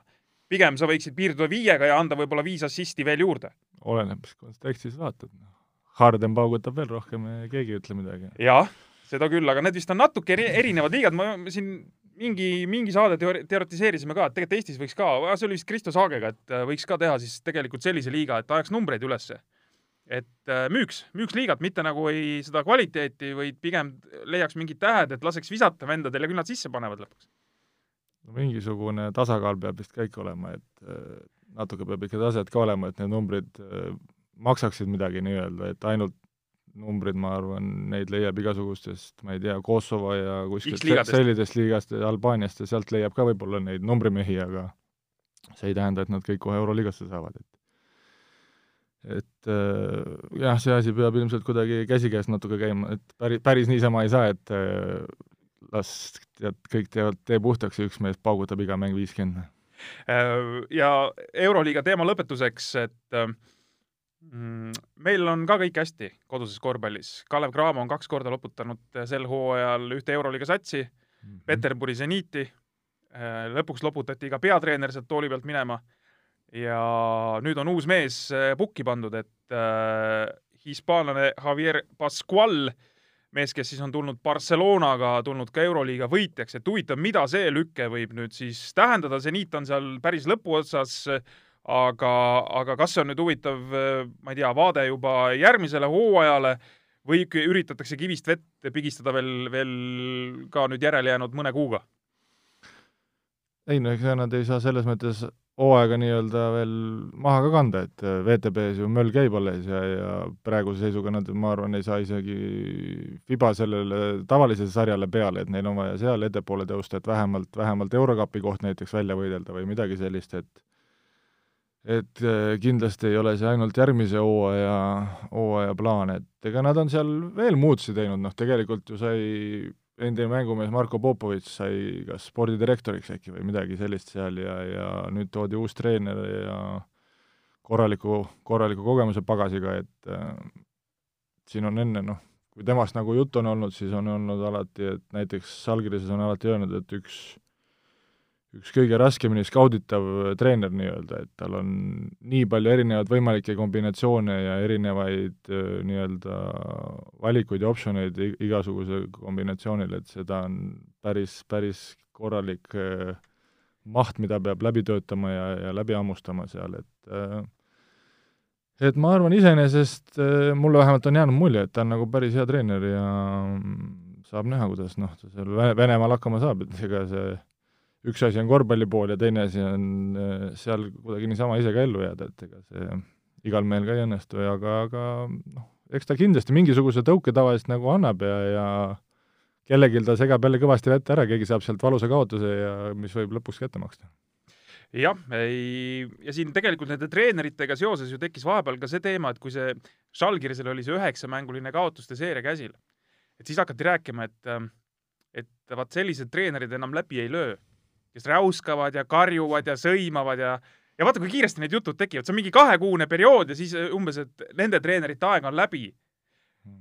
Pigem sa võiksid piirduda viiega ja anda võib-olla viis assisti veel juurde. oleneb, mis kontekstis vaatad. Harden paugutab veel rohkem ja keegi ei ütle midagi. jah, seda küll, aga need vist on natuke eri, erinevad liigad, ma siin mingi, mingi saade teori-, teoritiseerisime ka, et tegelikult Eestis võiks ka, see oli vist Kristo Saagega, et äh, võiks ka teha siis tegelikult sellise liiga, et ajaks numbreid ülesse. et äh, müüks, müüks liigat, mitte nagu ei seda kvaliteeti, vaid pigem leiaks mingid tähed, et laseks visata vendadel ja küll nad sisse panevad lõpuks. Mingisugune tasakaal peab vist kõik olema, et äh, natuke peab ikka taset ka olema, et need numbrid maksaksid midagi nii-öelda, et ainult numbrid, ma arvan, neid leiab igasugustest, ma ei tea, Kosovo ja kuskilt sellistest liigast, Albaaniast ja sealt leiab ka võib-olla neid numbrimehi, aga see ei tähenda, et nad kõik kohe Euroliigasse saavad, et et äh, jah, see asi peab ilmselt kuidagi käsikäes natuke käima, et päris, päris niisama ei saa, et äh, las tead, kõik teevad tee puhtaks ja üks mees paugutab iga mäng viiskümmend. Äh, ja Euroliiga teema lõpetuseks, et äh, Mm, meil on ka kõik hästi koduses korvpallis. Kalev Cramo on kaks korda loputanud sel hooajal ühte Euroliiga satsi mm, -hmm. Peterburi Zeniti. Äh, lõpuks loputati ka peatreener sealt tooli pealt minema. ja nüüd on uus mees äh, pukki pandud, et äh, hispaanlane Javier Pascual, mees, kes siis on tulnud Barcelonaga, tulnud ka Euroliiga võitjaks, et huvitav, mida see lüke võib nüüd siis tähendada, Zenit on seal päris lõpuotsas aga, aga kas see on nüüd huvitav, ma ei tea, vaade juba järgmisele hooajale või üritatakse kivist vett pigistada veel, veel ka nüüd järele jäänud mõne kuuga? ei no ega nad ei saa selles mõttes hooaega nii-öelda veel maha ka kanda, et VTB-s ju möll käib alles ja, ja praeguse seisuga nad, ma arvan, ei saa isegi Fiba sellele tavalisele sarjale peale, et neil on vaja seal ettepoole tõusta, et vähemalt, vähemalt Eurokapi koht näiteks välja võidelda või midagi sellist, et et äh, kindlasti ei ole see ainult järgmise hooaja, hooaja plaan, et ega nad on seal veel muutusi teinud, noh tegelikult ju sai endine mängumees Marko Popovitš sai kas spordidirektoriks äkki või midagi sellist seal ja, ja nüüd toodi uus treener ja korraliku, korraliku kogemuse pagasiga, et äh, siin on enne noh, kui temast nagu juttu on olnud, siis on olnud alati, et näiteks Salgirises on alati öelnud, et üks üks kõige raskemini skauditav treener nii-öelda, et tal on nii palju erinevaid võimalikke kombinatsioone ja erinevaid nii-öelda valikuid ja optsioneid igasuguse kombinatsioonil, et seda on päris, päris korralik maht, mida peab läbi töötama ja, ja läbi hammustama seal, et et ma arvan, iseenesest mulle vähemalt on jäänud mulje, et ta on nagu päris hea treener ja saab näha, kuidas noh, ta seal Venemaal hakkama saab, et ega see üks asi on korvpalli pool ja teine asi on äh, seal kuidagi niisama ise ka ellu jääda, et ega see igal mehel ka ei õnnestu, aga, aga noh, eks ta kindlasti mingisuguse tõuke tavaliselt nagu annab ja, ja kellelgi ta segab jälle kõvasti vett ära, keegi saab sealt valusa kaotuse ja mis võib lõpuks kätte maksta. Jah, ei, ja siin tegelikult nende treeneritega seoses ju tekkis vahepeal ka see teema, et kui see Žalgirisel oli see üheksamänguline kaotuste seeria käsil, et siis hakati rääkima, et et vaat sellised treenerid enam läbi ei löö kes räuskavad ja karjuvad ja sõimavad ja ja vaata, kui kiiresti need jutud tekivad, see on mingi kahekuune periood ja siis äh, umbes, et nende treenerite aeg on läbi.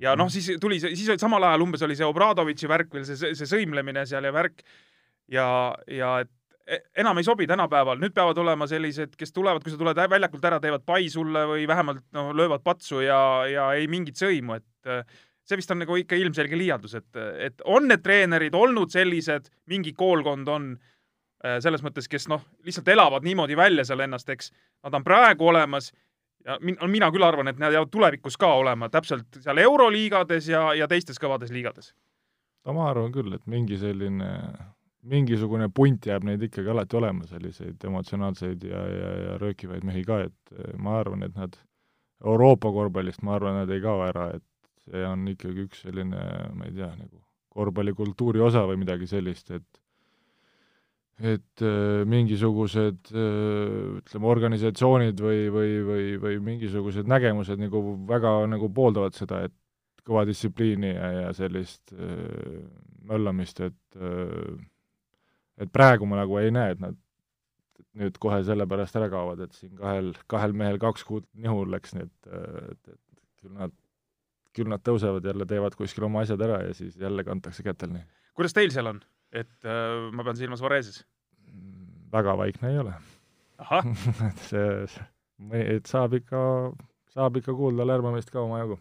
ja noh, siis tuli see, siis samal ajal umbes oli see Obradovitši värk veel, see, see sõimlemine seal ja värk. Ja, ja et e, enam ei sobi tänapäeval, nüüd peavad olema sellised, kes tulevad, kui sa tuled väljakult ära, teevad pai sulle või vähemalt no löövad patsu ja, ja ei mingit sõimu, et äh, see vist on nagu ikka ilmselge liialdus, et, et on need treenerid olnud sellised, mingi koolkond on selles mõttes, kes noh, lihtsalt elavad niimoodi välja seal ennast, eks, nad on praegu olemas ja min-, mina küll arvan, et nad jäävad tulevikus ka olema täpselt seal euroliigades ja, ja teistes kõvades liigades. no ma arvan küll, et mingi selline, mingisugune punt jääb neid ikkagi alati olema, selliseid emotsionaalseid ja, ja, ja röökivaid mehi ka, et äh, ma arvan, et nad Euroopa korvpallist, ma arvan, nad ei kao ära, et see on ikkagi üks selline, ma ei tea, nagu korvpallikultuuri osa või midagi sellist, et et äh, mingisugused äh, ütleme, organisatsioonid või, või, või, või mingisugused nägemused nagu väga nagu pooldavad seda, et kõva distsipliini ja, ja sellist äh, möllamist, et et praegu ma nagu ei näe, et nad nüüd kohe sellepärast ära kaovad, et siin kahel, kahel mehel kaks kuud nihu läks, nii et, et, et küll nad, küll nad tõusevad jälle, teevad kuskil oma asjad ära ja siis jälle kantakse kätel nii. kuidas teil seal on? Et äh, ma pean silmas Vareses? väga vaikne ei ole. et see, et saab ikka, saab ikka kuulda lärmamist ka omajagu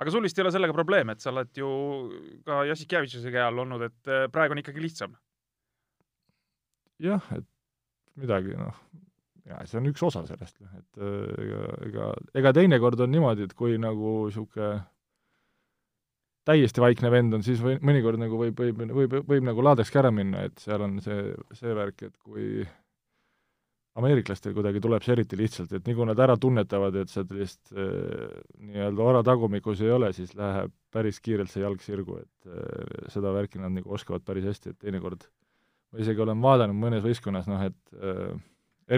aga sul vist ei ole sellega probleeme, et sa oled ju ka Jassikevitšuse käe all olnud, et äh, praegu on ikkagi lihtsam? jah, et midagi, noh, ja see on üks osa sellest, et äh, ega, ega, ega teinekord on niimoodi, et kui nagu niisugune täiesti vaikne vend on, siis või mõnikord nagu võib, võib, võib, võib, võib nagu laadekski ära minna, et seal on see, see värk, et kui ameeriklastel kuidagi tuleb see eriti lihtsalt, et nii kui nad ära tunnetavad, et sa sellist äh, nii-öelda ora tagumikus ei ole, siis läheb päris kiirelt see jalg sirgu, et äh, seda värki nad nagu oskavad päris hästi, et teinekord ma isegi olen vaadanud mõnes võistkonnas, noh et äh,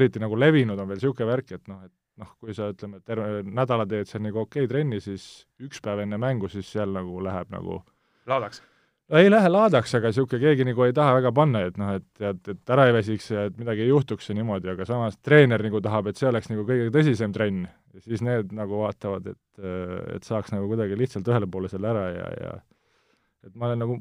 eriti nagu levinud on veel niisugune värk, et noh, et noh, kui sa ütleme, terve nädala teed seal nagu okei okay trenni, siis üks päev enne mängu, siis seal nagu läheb nagu laadaks no ei lähe laadaks, aga niisugune keegi nagu ei taha väga panna, et noh, et tead, et ära ei väsiks ja et midagi ei juhtuks ja niimoodi, aga samas treener nagu tahab, et see oleks nagu kõige tõsisem trenn. ja siis need nagu vaatavad, et, et saaks nagu kuidagi lihtsalt ühele poole selle ära ja, ja et ma olen nagu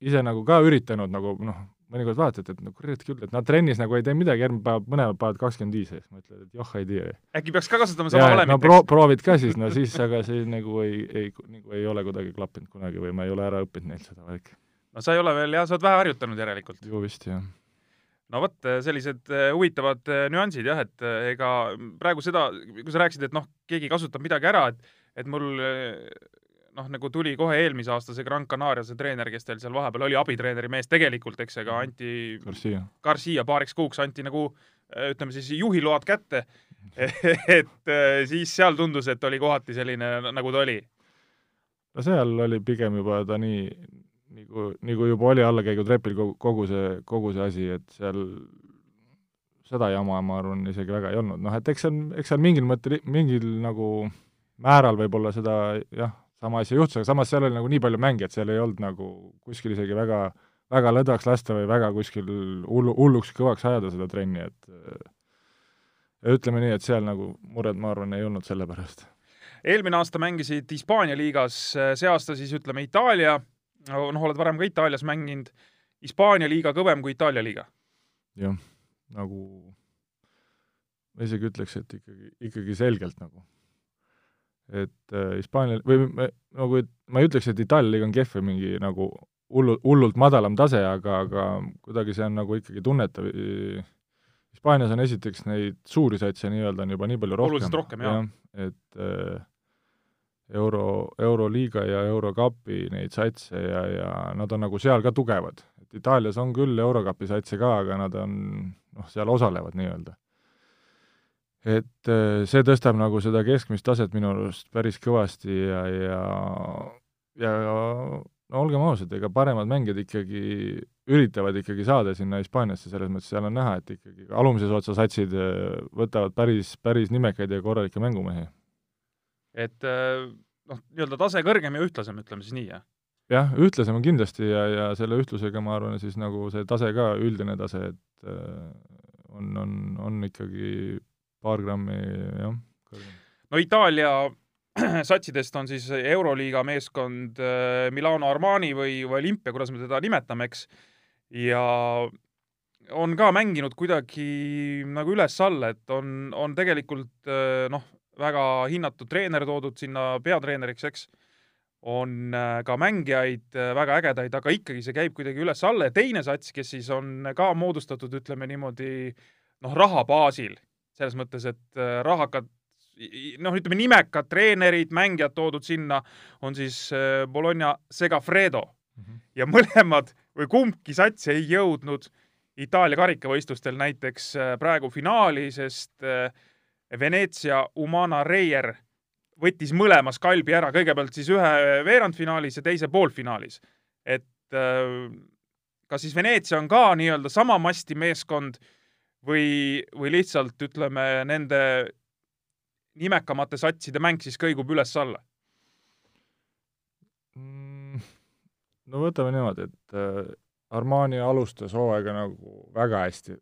ise nagu ka üritanud nagu noh, mõnikord vaatad, et no kurat küll, et nad trennis nagu ei tee midagi, järgmine päev, mõlemad panevad kakskümmend viis ja siis mõtled, et joh, ei tea. äkki peaks ka kasutama sama valemit? no pro-, proovid ka siis, no siis, aga see nagu ei, ei, nagu ei ole kuidagi klappinud kunagi või ma ei ole ära õppinud neilt seda värki. no sa ei ole veel jah, sa oled vähe harjutanud järelikult. ju vist, jah. no vot, sellised eh, huvitavad eh, nüansid jah, et eh, ega praegu seda, kui sa rääkisid, et noh, keegi kasutab midagi ära, et et mul noh, nagu tuli kohe eelmise aasta see Gran Canaria see treener, kes teil seal vahepeal oli, abitreeneri mees tegelikult, eks, ega Mhm. anti Garcia. Garcia paariks kuuks anti nagu ütleme siis juhiload kätte et äh, siis seal tundus, et oli kohati selline, nagu ta oli. no seal oli pigem juba ta nii, nagu, nagu juba oli allakäigutrepil kogu, kogu see, kogu see asi, et seal seda jama, ma arvan, isegi väga ei olnud, noh et eks on, eks seal mingil mõttel, mingil nagu määral võib-olla seda jah, sama asja juhtus, aga samas seal oli nagu nii palju mänge, et seal ei olnud nagu kuskil isegi väga, väga lõdvaks lasta või väga kuskil hullu, hulluks kõvaks ajada seda trenni, et ja ütleme nii, et seal nagu mured, ma arvan, ei olnud selle pärast. eelmine aasta mängisid Hispaania liigas, see aasta siis ütleme Itaalia, noh, oled varem ka Itaalias mänginud, Hispaania liiga kõvem kui Itaalia liiga? jah, nagu ma isegi ütleks, et ikkagi, ikkagi selgelt nagu et äh, Hispaania või nagu, et ma ei ütleks, et Itaalia liiga on kehv või mingi nagu hullu, hullult madalam tase, aga, aga kuidagi see on nagu ikkagi tunnetav. Hispaanias on esiteks neid suuri satse nii-öelda on juba nii palju rohkem. oluliselt rohkem, jah ja,. et äh, euro, Euroliiga ja Eurokapi neid satse ja, ja nad on nagu seal ka tugevad. et Itaalias on küll Eurokapi satse ka, aga nad on, noh, seal osalevad nii-öelda et äh, see tõstab nagu seda keskmist taset minu arust päris kõvasti ja, ja ja no olgem ausad, ega paremad mängijad ikkagi üritavad ikkagi saada sinna Hispaaniasse, selles mõttes seal on näha, et ikkagi alumises otsas satsid äh, võtavad päris, päris nimekaid ja korralikke mängumehi. et noh, nii-öelda tase kõrgem ja ühtlasem, ütleme siis nii, jah? jah, ühtlasem on kindlasti ja, ja selle ühtlusega ma arvan, siis nagu see tase ka, üldine tase, et on, on, on ikkagi paar grammi, jah, no Itaalia satsidest on siis Euroliiga meeskond Milano Armani või, või Olimpia, kuidas me teda nimetame, eks, ja on ka mänginud kuidagi nagu üles-alla, et on, on tegelikult noh, väga hinnatud treener toodud sinna peatreeneriks, eks, on ka mängijaid väga ägedaid, aga ikkagi see käib kuidagi üles-alla. Ja teine sats, kes siis on ka moodustatud, ütleme niimoodi, noh, raha baasil selles mõttes, et rahakad, noh, ütleme nimekad treenerid, mängijad toodud sinna, on siis Bologna Segafredo mm. -hmm. ja mõlemad või kumbki sats ei jõudnud Itaalia karikavõistlustel näiteks praegu finaali, sest Venetsia Umana Reier võttis mõlemas kalbi ära, kõigepealt siis ühe veerandfinaalis ja teise poolfinaalis. et kas siis Venetsia on ka nii-öelda sama masti meeskond või, või lihtsalt ütleme, nende nimekamate satside mäng siis kõigub üles-alla? Mm, no võtame niimoodi, et äh, Armani alustas hooaega nagu väga hästi,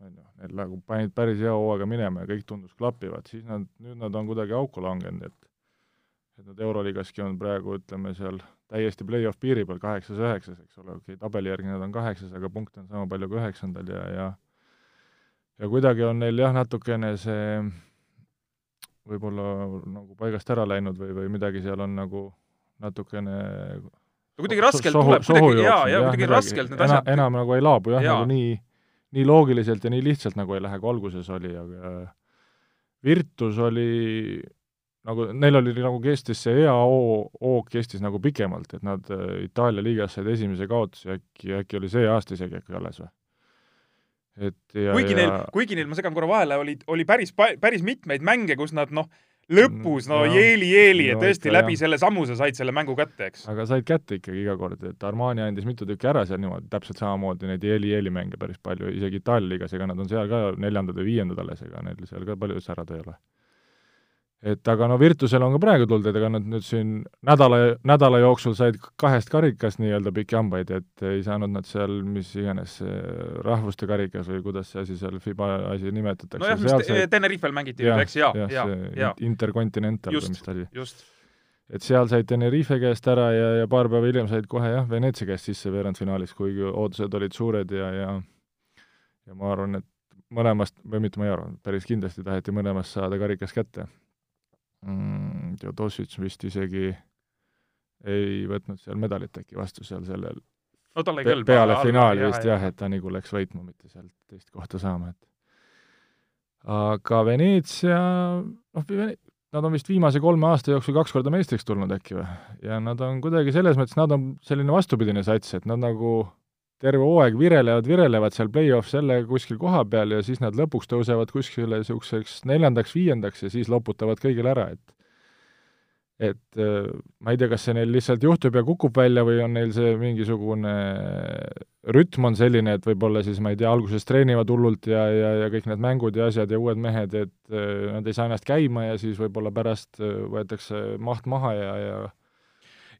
on ju, neil nagu panid päris hea hooaega minema ja kõik tundus klapivat, siis nad, nüüd nad on kuidagi auku langenud, et et nad Euroliigaski on praegu, ütleme seal täiesti play-off piiri peal, kaheksas-üheksas, eks ole, okei okay,, tabeli järgi nad on kaheksas, aga punkte on sama palju kui üheksandal ja, ja ja kuidagi on neil jah, natukene see võib-olla nagu paigast ära läinud või, või midagi seal on nagu natukene no kuidagi raskelt sohu, tuleb, kuidagi jaa, jaa, kuidagi raskelt need asjad enam nagu ei laabu jah ja., nagu nii, nii loogiliselt ja nii lihtsalt nagu ei lähe, kui alguses oli, aga Virtus oli nagu neil oli nagu kestis see hea hoog kestis nagu pikemalt, et nad äh, Itaalia liigas said esimese kaotuse äkki, äkki oli see aasta isegi äkki alles või? Et ja kuigi ja... neil, kuigi neil, ma segan korra vahele, oli, oli päris, päris mitmeid mänge, kus nad noh, lõpus no jeeli-jeeli ja tõesti no, läbi jah. selle sammuse said selle mängu kätte, eks. aga said kätte ikkagi iga kord, et Armani andis mitu tükki ära seal niimoodi, täpselt samamoodi neid jeeli-jeeli mänge päris palju, isegi Itaalia liigas, ega nad on seal ka neljandad või viiendad alles, ega neil seal ka palju särad ei ole et aga no Virtusel on ka praegu tulnud, et ega nad nüüd siin nädala, nädala jooksul said kahest karikast nii-öelda pikki hambaid, et ei saanud nad seal mis iganes rahvuste karikas või kuidas see asi seal FIBA asi nimetatakse. nojah, mis said... Tenerifel mängiti eks, jaa, jaa, jaa. Intercontinental või mis ta oli. just. et seal said Tenerife käest ära ja, ja paar päeva hiljem said kohe jah, Veneetsia käest sisse veerandfinaalis, kuigi ootused olid suured ja, ja ja ma arvan, et mõlemast, või mitte ma ei arva, päris kindlasti taheti mõlemast saada karikas kätte mm,, Teodosic vist isegi ei võtnud seal medalit äkki vastu seal sellel no tal ei kõlba. peale finaali vist jah, et ta nagu läks võitma, mitte sealt teist kohta saama, et aga Veneetsia, noh, nad on vist viimase kolme aasta jooksul kaks korda meistriks tulnud äkki või? ja nad on kuidagi selles mõttes, nad on selline vastupidine sats, et nad nagu terve hooaeg virelevad, virelevad seal play-off selle kuskil koha peal ja siis nad lõpuks tõusevad kuskile niisuguseks neljandaks-viiendaks ja siis loputavad kõigile ära, et et äh, ma ei tea, kas see neil lihtsalt juhtub ja kukub välja või on neil see mingisugune rütm on selline, et võib-olla siis ma ei tea, alguses treenivad hullult ja, ja, ja kõik need mängud ja asjad ja uued mehed, et äh, nad ei saa ennast käima ja siis võib-olla pärast äh, võetakse maht maha ja, ja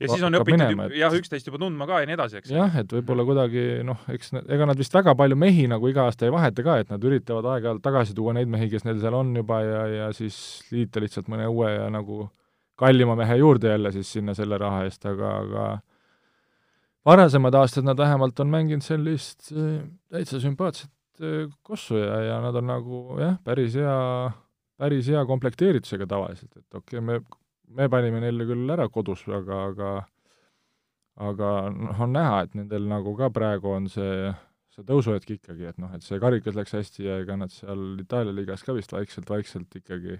ja siis on õpitud minema, et... jah, üksteist juba tundma ka ja nii edasi, eks. jah, et võib-olla kuidagi noh, eks ega nad vist väga palju mehi nagu iga aasta ei vaheta ka, et nad üritavad aeg-ajalt tagasi tuua neid mehi, kes neil seal on juba ja, ja siis liita lihtsalt mõne uue ja nagu kallima mehe juurde jälle siis sinna selle raha eest, aga, aga varasemad aastad nad vähemalt on mänginud sellist äh, täitsa sümpaatset äh, kossu ja, ja nad on nagu jah, päris hea, päris hea komplekteeritusega tavaliselt, et okei okay,, me me panime neile küll ära kodus, aga, aga aga noh, on näha, et nendel nagu ka praegu on see, see tõusuhetk ikkagi, et noh, et see karikas läks hästi ja ega nad seal Itaalia liigas ka vist vaikselt-vaikselt ikkagi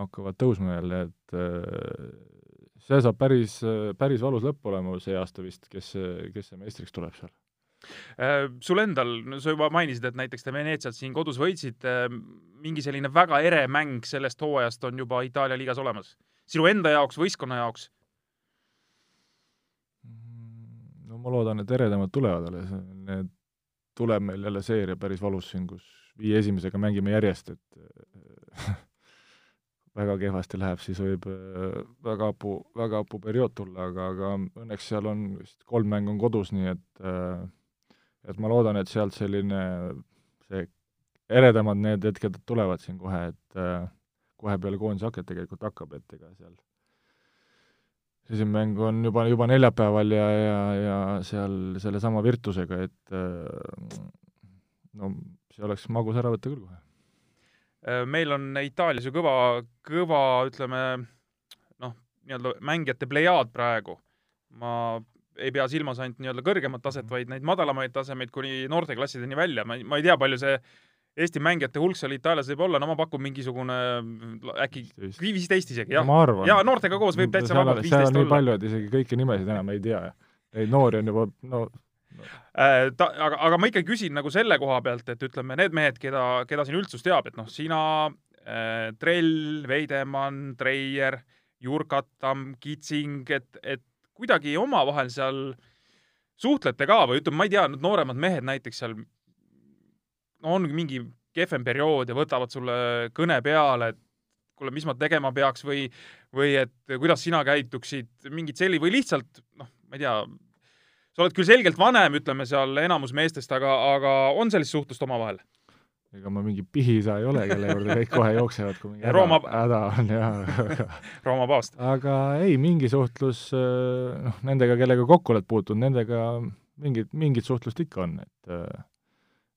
hakkavad tõusma jälle, et äh, see saab päris, päris valus lõpp olema see aasta vist, kes, kes see meistriks tuleb seal äh, sul endal, no sa juba mainisid, et näiteks te Veneetsiat siin kodus võitsite, mingi selline väga ere mäng sellest hooajast on juba Itaalia liigas olemas? Sinu enda jaoks, võistkonna jaoks? no ma loodan, et eredamad tulevad alles, need tuleb meil jälle seeria päris valus siin, kus viie esimesega mängime järjest, et väga kehvasti läheb, siis võib väga hapu, väga hapu periood tulla, aga, aga õnneks seal on vist kolm mängu on kodus, nii et et ma loodan, et sealt selline see eredamad need hetked tulevad siin kohe, et äh, kohe peale koondise haket tegelikult hakkab, et ega seal esimene mäng on juba, juba neljapäeval ja, ja, ja seal sellesama Virtusega, et äh, no see oleks magus ära võtta küll kohe. Äh, meil on Itaalias ju kõva, kõva, ütleme noh, nii-öelda mängijate plejaad praegu. ma ei pea silmas ainult nii-öelda kõrgemat taset, vaid neid madalamaid tasemeid kuni noorteklassideni välja, ma ei, ma ei tea, palju see Eesti mängijate hulk seal Itaalias võib olla, no ma pakun mingisugune äkki viisteist isegi, jah. ja noortega koos võib täitsa vabalt viisteist olla. palju, et isegi kõiki nimesid enam ei tea. Neid noori on juba, no. Äh, ta, aga, aga ma ikka küsin nagu selle koha pealt, et ütleme, need mehed, keda, keda siin üldsus teab, et noh, sina äh,, Trell, Veidemann, Treier, Jurkatam, Kitsing, et, et kuidagi omavahel seal suhtlete ka või ütleme, ma ei tea, need nooremad mehed näiteks seal on mingi kehvem periood ja võtavad sulle kõne peale, et kuule, mis ma tegema peaks või, või et kuidas sina käituksid, mingid selli- või lihtsalt noh, ma ei tea, sa oled küll selgelt vanem, ütleme seal enamus meestest, aga, aga on sellist suhtlust omavahel? ega ma mingi pihiisa ei ole, kelle juurde kõik kohe jooksevad, kui mingi Rooma... häda on ja aga Rooma paavst. aga ei, mingi suhtlus noh, nendega, kellega kokku oled puutunud, nendega mingit, mingit suhtlust ikka on, et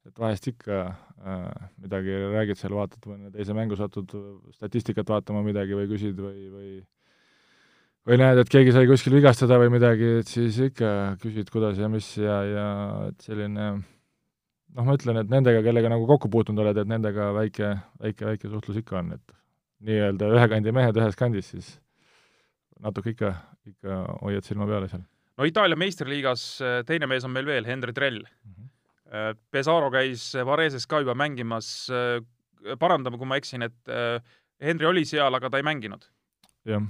et vahest ikka äh, midagi räägid seal, vaatad mõne teise mängu, satud statistikat vaatama midagi või küsid või, või või näed, et keegi sai kuskil vigastada või midagi, et siis ikka küsid, kuidas ja mis ja, ja et selline noh, ma ütlen, et nendega, kellega nagu kokku puutunud oled, et nendega väike, väike, väike suhtlus ikka on, et nii-öelda ühe kandi mehed ühes kandis, siis natuke ikka, ikka hoiad silma peal seal. no Itaalia meistriliigas äh, teine mees on meil veel, Henri Trell mm. -hmm. Pesaro käis Vareses ka juba mängimas, äh, parandame, kui ma eksin, et Henri oli seal, aga ta ei mänginud. jah,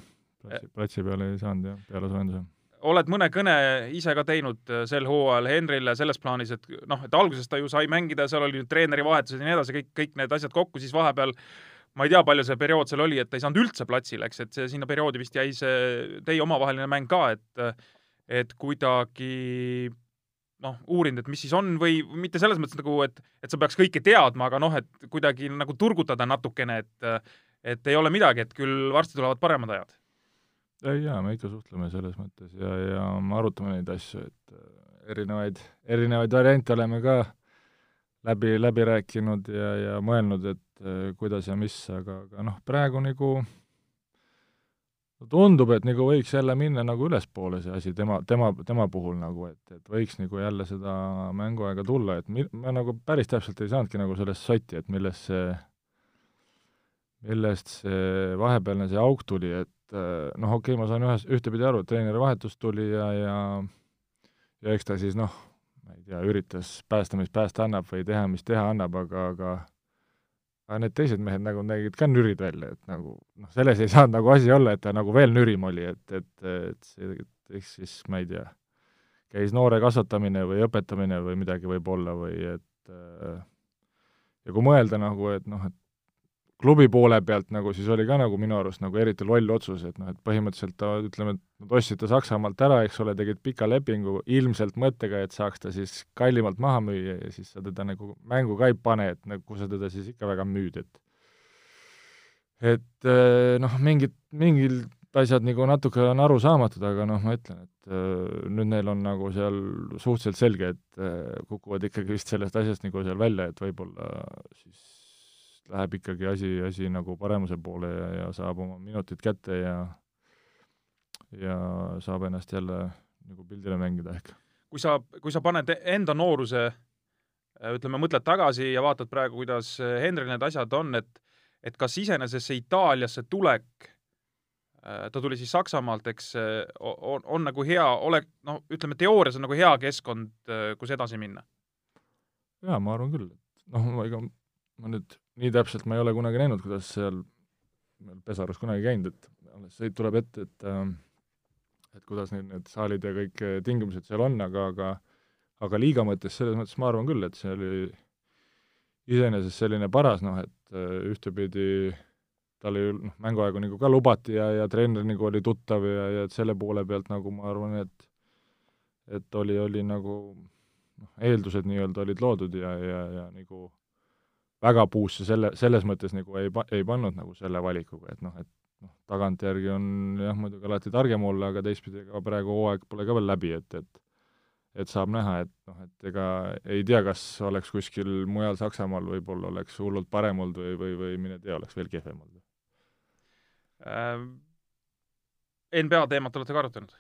platsi, platsi peale ei saanud jah, peale soojenduse oled mõne kõne ise ka teinud äh, sel hooajal Henrile selles plaanis, et noh, et alguses ta ju sai mängida, seal oli treeneri vahetused ja nii edasi, kõik, kõik need asjad kokku, siis vahepeal ma ei tea, palju see periood seal oli, et ta ei saanud üldse platsile, eks, et see sinna perioodi vist jäi see teie omavaheline mäng ka, et et kuidagi noh, uurinud, et mis siis on või mitte selles mõttes nagu, et, et sa peaks kõike teadma, aga noh, et kuidagi nagu turgutada natukene, et et ei ole midagi, et küll varsti tulevad paremad ajad. Ei jaa, me ikka suhtleme selles mõttes ja, ja me arutame neid asju, et äh, erinevaid, erinevaid variante oleme ka läbi, läbi rääkinud ja, ja mõelnud, et äh, kuidas ja mis, aga, aga noh, praegu nagu tundub, et nagu võiks jälle minna nagu ülespoole see asi tema, tema, tema puhul nagu, et, et võiks nagu jälle seda mänguaega tulla, et mi-, ma nagu päris täpselt ei saanudki nagu sellest sotti, et millest see, millest see vahepealne see auk tuli, et Äh, noh, okei okay,, ma saan ühes, ühtepidi aru, et treeneri vahetus tuli ja, ja ja eks ta siis noh, ma ei tea, üritas päästa, mis päästa annab või teha, mis teha annab, aga, aga aga need teised mehed nagu nägid ka nürid välja, et nagu noh, selles ei saanud nagu asi olla, et ta nagu veel nürim oli, et, et, et see, eks siis ma ei tea, käis noore kasvatamine või õpetamine või midagi võib olla või et äh, ja kui mõelda nagu, et noh, et klubi poole pealt nagu siis oli ka nagu minu arust nagu eriti loll otsus, et noh, et põhimõtteliselt ta, ütleme, et nad ostsid ta Saksamaalt ära, eks ole, tegid pika lepingu ilmselt mõttega, et saaks ta siis kallimalt maha müüa ja siis sa teda nagu mängu ka ei pane, et nagu sa teda siis ikka väga müüd, et et eh, noh, mingid, mingid asjad nagu natuke on arusaamatud, aga noh, ma ütlen, et äh, nüüd neil on nagu seal suhteliselt selge, et äh, kukuvad ikkagi vist sellest asjast nagu seal välja, et võib-olla siis läheb ikkagi asi, asi nagu paremuse poole ja, ja saab oma minutid kätte ja ja saab ennast jälle nagu pildile mängida ehk. kui sa, kui sa paned enda nooruse, ütleme, mõtled tagasi ja vaatad praegu, kuidas Henril need asjad on, et et kas iseenesest see Itaaliasse tulek, ta tuli siis Saksamaalt, eks, on, on nagu hea, ole, noh, ütleme teoorias on nagu hea keskkond, kus edasi minna? jaa, ma arvan küll, et noh, ega ma nüüd nii täpselt ma ei ole kunagi näinud, kuidas seal, Pesarus kunagi käinud, et alles sõit tuleb ette, et äh, et kuidas need, need saalid ja kõik tingimused seal on, aga, aga aga liiga mõttes, selles mõttes ma arvan küll, et see oli iseenesest selline paras, noh et äh, ühtepidi tal ju noh, mänguaegu nagu ka lubati ja, ja treener nagu oli tuttav ja, ja et selle poole pealt nagu ma arvan, et et oli, oli nagu noh, eeldused nii-öelda olid loodud ja, ja, ja nagu väga puusse selle, selles mõttes nagu ei pa-, ei pannud nagu selle valikuga, et noh, et noh, tagantjärgi on jah, muidugi alati targem olla, aga teistpidi ega praegu hooaeg pole ka veel läbi, et, et et saab näha, et noh, et ega ei tea, kas oleks kuskil mujal Saksamaal võib-olla oleks hullult parem olnud või, või, või mine tea, oleks veel kehvem olnud äh,. NBA teemat olete ka arutanud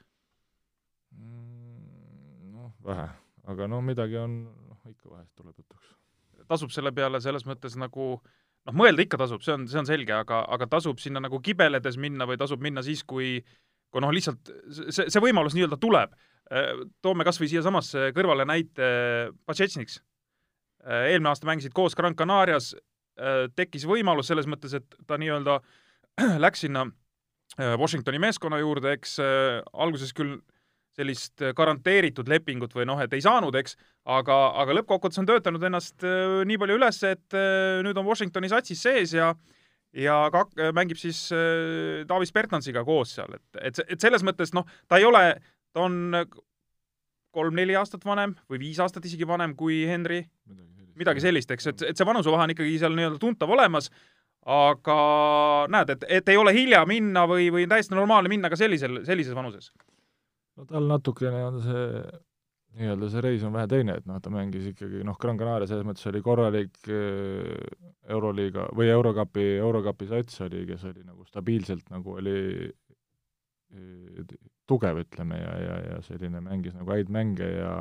mm,? Noh, vähe, aga no midagi on, noh, ikka vahest tuleb jutuks tasub selle peale selles mõttes nagu noh, mõelda ikka tasub, see on, see on selge, aga, aga tasub sinna nagu kibeledes minna või tasub minna siis, kui kui noh, lihtsalt see, see võimalus nii-öelda tuleb. Toome kas või siiasamasse kõrvale näite Pačetšniks. eelmine aasta mängisid koos Gran Canarias, tekkis võimalus selles mõttes, et ta nii-öelda läks sinna Washingtoni meeskonna juurde, eks alguses küll sellist äh, garanteeritud lepingut või noh, et ei saanud, eks, aga, aga lõppkokkuvõttes on töötanud ennast äh, nii palju üles, et äh, nüüd on Washingtoni satsis sees ja ja kak-, mängib siis Davis Bertansiga koos seal, et, et, et selles mõttes noh, ta ei ole, ta on kolm-neli aastat vanem või viis aastat isegi vanem kui Henry. midagi sellist, eks, et, et see vanusevahe on ikkagi seal nii-öelda tuntav olemas, aga näed, et, et ei ole hilja minna või, või täiesti normaalne minna ka sellisel, sellises vanuses? No tal natukene on see nii-öelda see reis on vähe teine, et noh, ta mängis ikkagi noh, Gran Canaria selles mõttes oli korralik äh, Euroliiga või Eurokapi, Eurokapi sats oli, kes oli nagu stabiilselt nagu oli äh, tugev, ütleme, ja, ja, ja selline mängis nagu häid mänge ja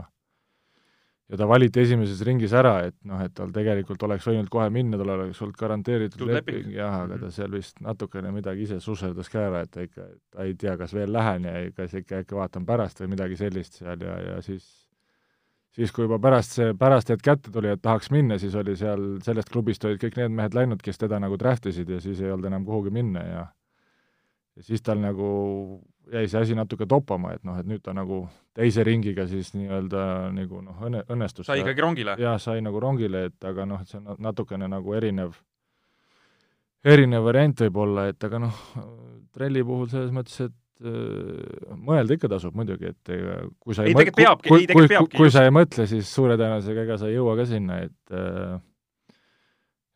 ja ta valiti esimeses ringis ära, et noh, et tal tegelikult oleks võinud kohe minna, tal oleks olnud garanteeritud leping, jah, aga ta mhm. seal vist natukene midagi ise susserdas ka ära, et ta ikka, ta ei tea, kas veel lähen ja kas ikka äkki vaatan pärast või midagi sellist seal ja, ja siis siis, kui juba pärast see, pärast hetk kätte tuli, et tahaks minna, siis oli seal, sellest klubist olid kõik need mehed läinud, kes teda nagu draft isid ja siis ei olnud enam kuhugi minna ja ja siis tal nagu jäi see asi natuke toppama, et noh, et nüüd ta nagu teise ringiga siis nii-öelda nagu noh, õnne, õnnestus sai ikkagi rongile? jah, sai nagu rongile, et aga noh, et see on natukene nagu erinev, erinev variant võib-olla, et aga noh, trelli puhul selles mõttes, et äh, mõelda ikka tasub muidugi, et ega kui sa ei, ei mõtle, kui, kui, kui, kui sa ei mõtle, siis suure tõenäosusega ega sa ei jõua ka sinna, et äh,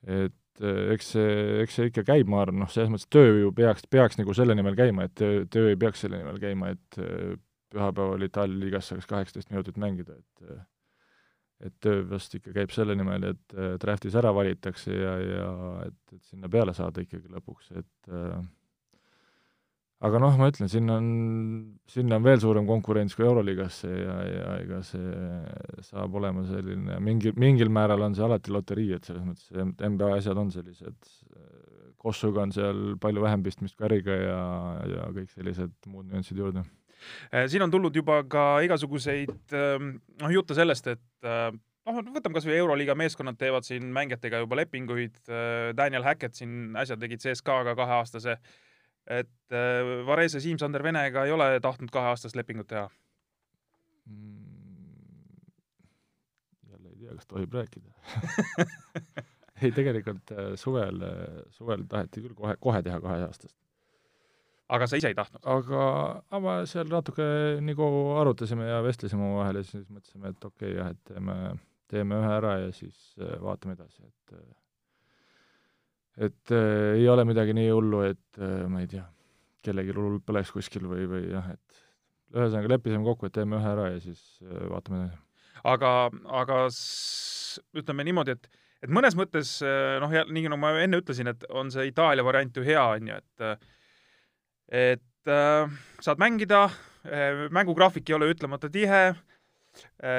et eks see, eks see ikka käib, ma arvan, noh, selles mõttes töö ju peaks, peaks nagu selle nimel käima, et töö, töö ei peaks selle nimel käima, et eh, pühapäeval Itaalia liigas saaks kaheksateist minutit mängida, et eh, et töö vast ikka käib selle nimel, et draftis ära valitakse ja, ja et, et sinna peale saada ikkagi lõpuks, et äh, aga noh, ma ütlen, siin on, sinna on veel suurem konkurents kui Euroliigasse ja, ja ega see saab olema selline, mingil, mingil määral on see alati loterii, et selles mõttes NBA asjad on sellised, Kossuga on seal palju vähem pistmist kui äriga ja, ja kõik sellised muud nüansid juurde. Äh, siin on tulnud juba ka igasuguseid ähm, noh, jutte sellest, et äh, noh, võtame kas või Euroliiga meeskonnad teevad siin mängijatega juba lepinguid, Daniel Hackett siin äsja tegid CSKA-ga kaheaastase äh, et äh, Varese Siim-Sander Venega ei ole tahtnud kaheaastast lepingut teha mm,? jälle ei tea, kas tohib rääkida ei, tegelikult äh, suvel, äh, suvel taheti küll kohe, kohe teha kaheaastast. aga sa ise ei tahtnud? aga, aga seal natuke nagu arutasime ja vestlesime omavahel ja siis mõtlesime, et okei okay, jah, et teeme, teeme ühe ära ja siis vaatame edasi, et et äh, ei ole midagi nii hullu, et äh, ma ei tea, kellelgi hull põleks kuskil või, või jah, et ühesõnaga leppisime kokku, et teeme ühe ära ja siis äh, vaatame edasi. aga, aga ütleme niimoodi, et et mõnes mõttes äh, noh, nii nagu ma enne ütlesin, et on see Itaalia variant ju hea, on ju, et äh, et äh, saad mängida äh,, mängugraafik ei ole ütlemata tihe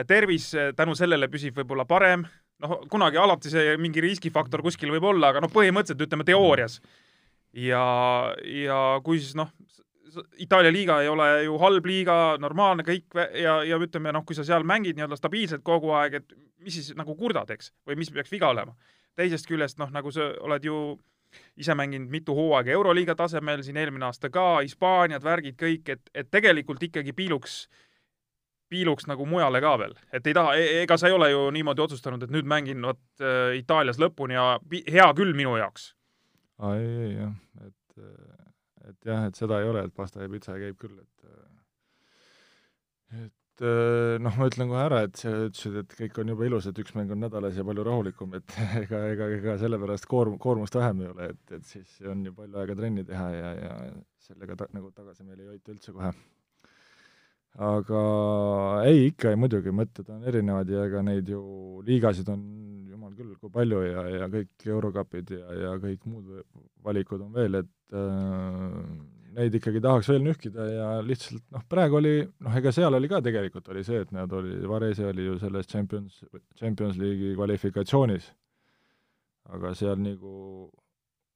tervis tänu sellele püsib võib-olla parem noh, kunagi alati see mingi riskifaktor kuskil võib olla, aga noh, põhimõtteliselt ütleme teoorias. ja, ja kui siis noh, Itaalia liiga ei ole ju halb liiga, normaalne kõik ja, ja ütleme noh, kui sa seal mängid nii-öelda stabiilselt kogu aeg, et mis siis nagu kurdad, eks, või mis peaks viga olema. teisest küljest noh, nagu sa oled ju ise mänginud mitu hooaega Euroliiga tasemel, siin eelmine aasta ka, Hispaaniad, värgid kõik, et, et tegelikult ikkagi piiluks äh, piiluks nagu mujale ka veel, et ei taha e, ega sa ei ole ju niimoodi otsustanud, et nüüd mängin vot äh, Itaalias lõpuni ja hea küll minu jaoks. aa, ei, ei jah, et, et jah, et seda ei ole, et pasta ja pitsa käib küll, et et noh, ma ütlen kohe ära, et sa ütlesid, et kõik on jube ilus, et üks mäng on nädalas ja palju rahulikum, et ega, ega, ega sellepärast koorm-, koormust vähem ei ole, et, et siis on ju palju aega trenni teha ja, ja sellega ta, nagu tagasi meil ei hoita üldse kohe aga ei, ikka ja muidugi, mõtted on erinevad ja ega neid ju liigasid on jumal küll, kui palju ja, ja kõik eurokapid ja, ja kõik muud valikud on veel, et äh, neid ikkagi tahaks veel nühkida ja lihtsalt noh, praegu oli, noh, ega seal oli ka tegelikult oli see, et nad oli, Varese oli ju selles Champions, Champions League'i kvalifikatsioonis, aga seal nagu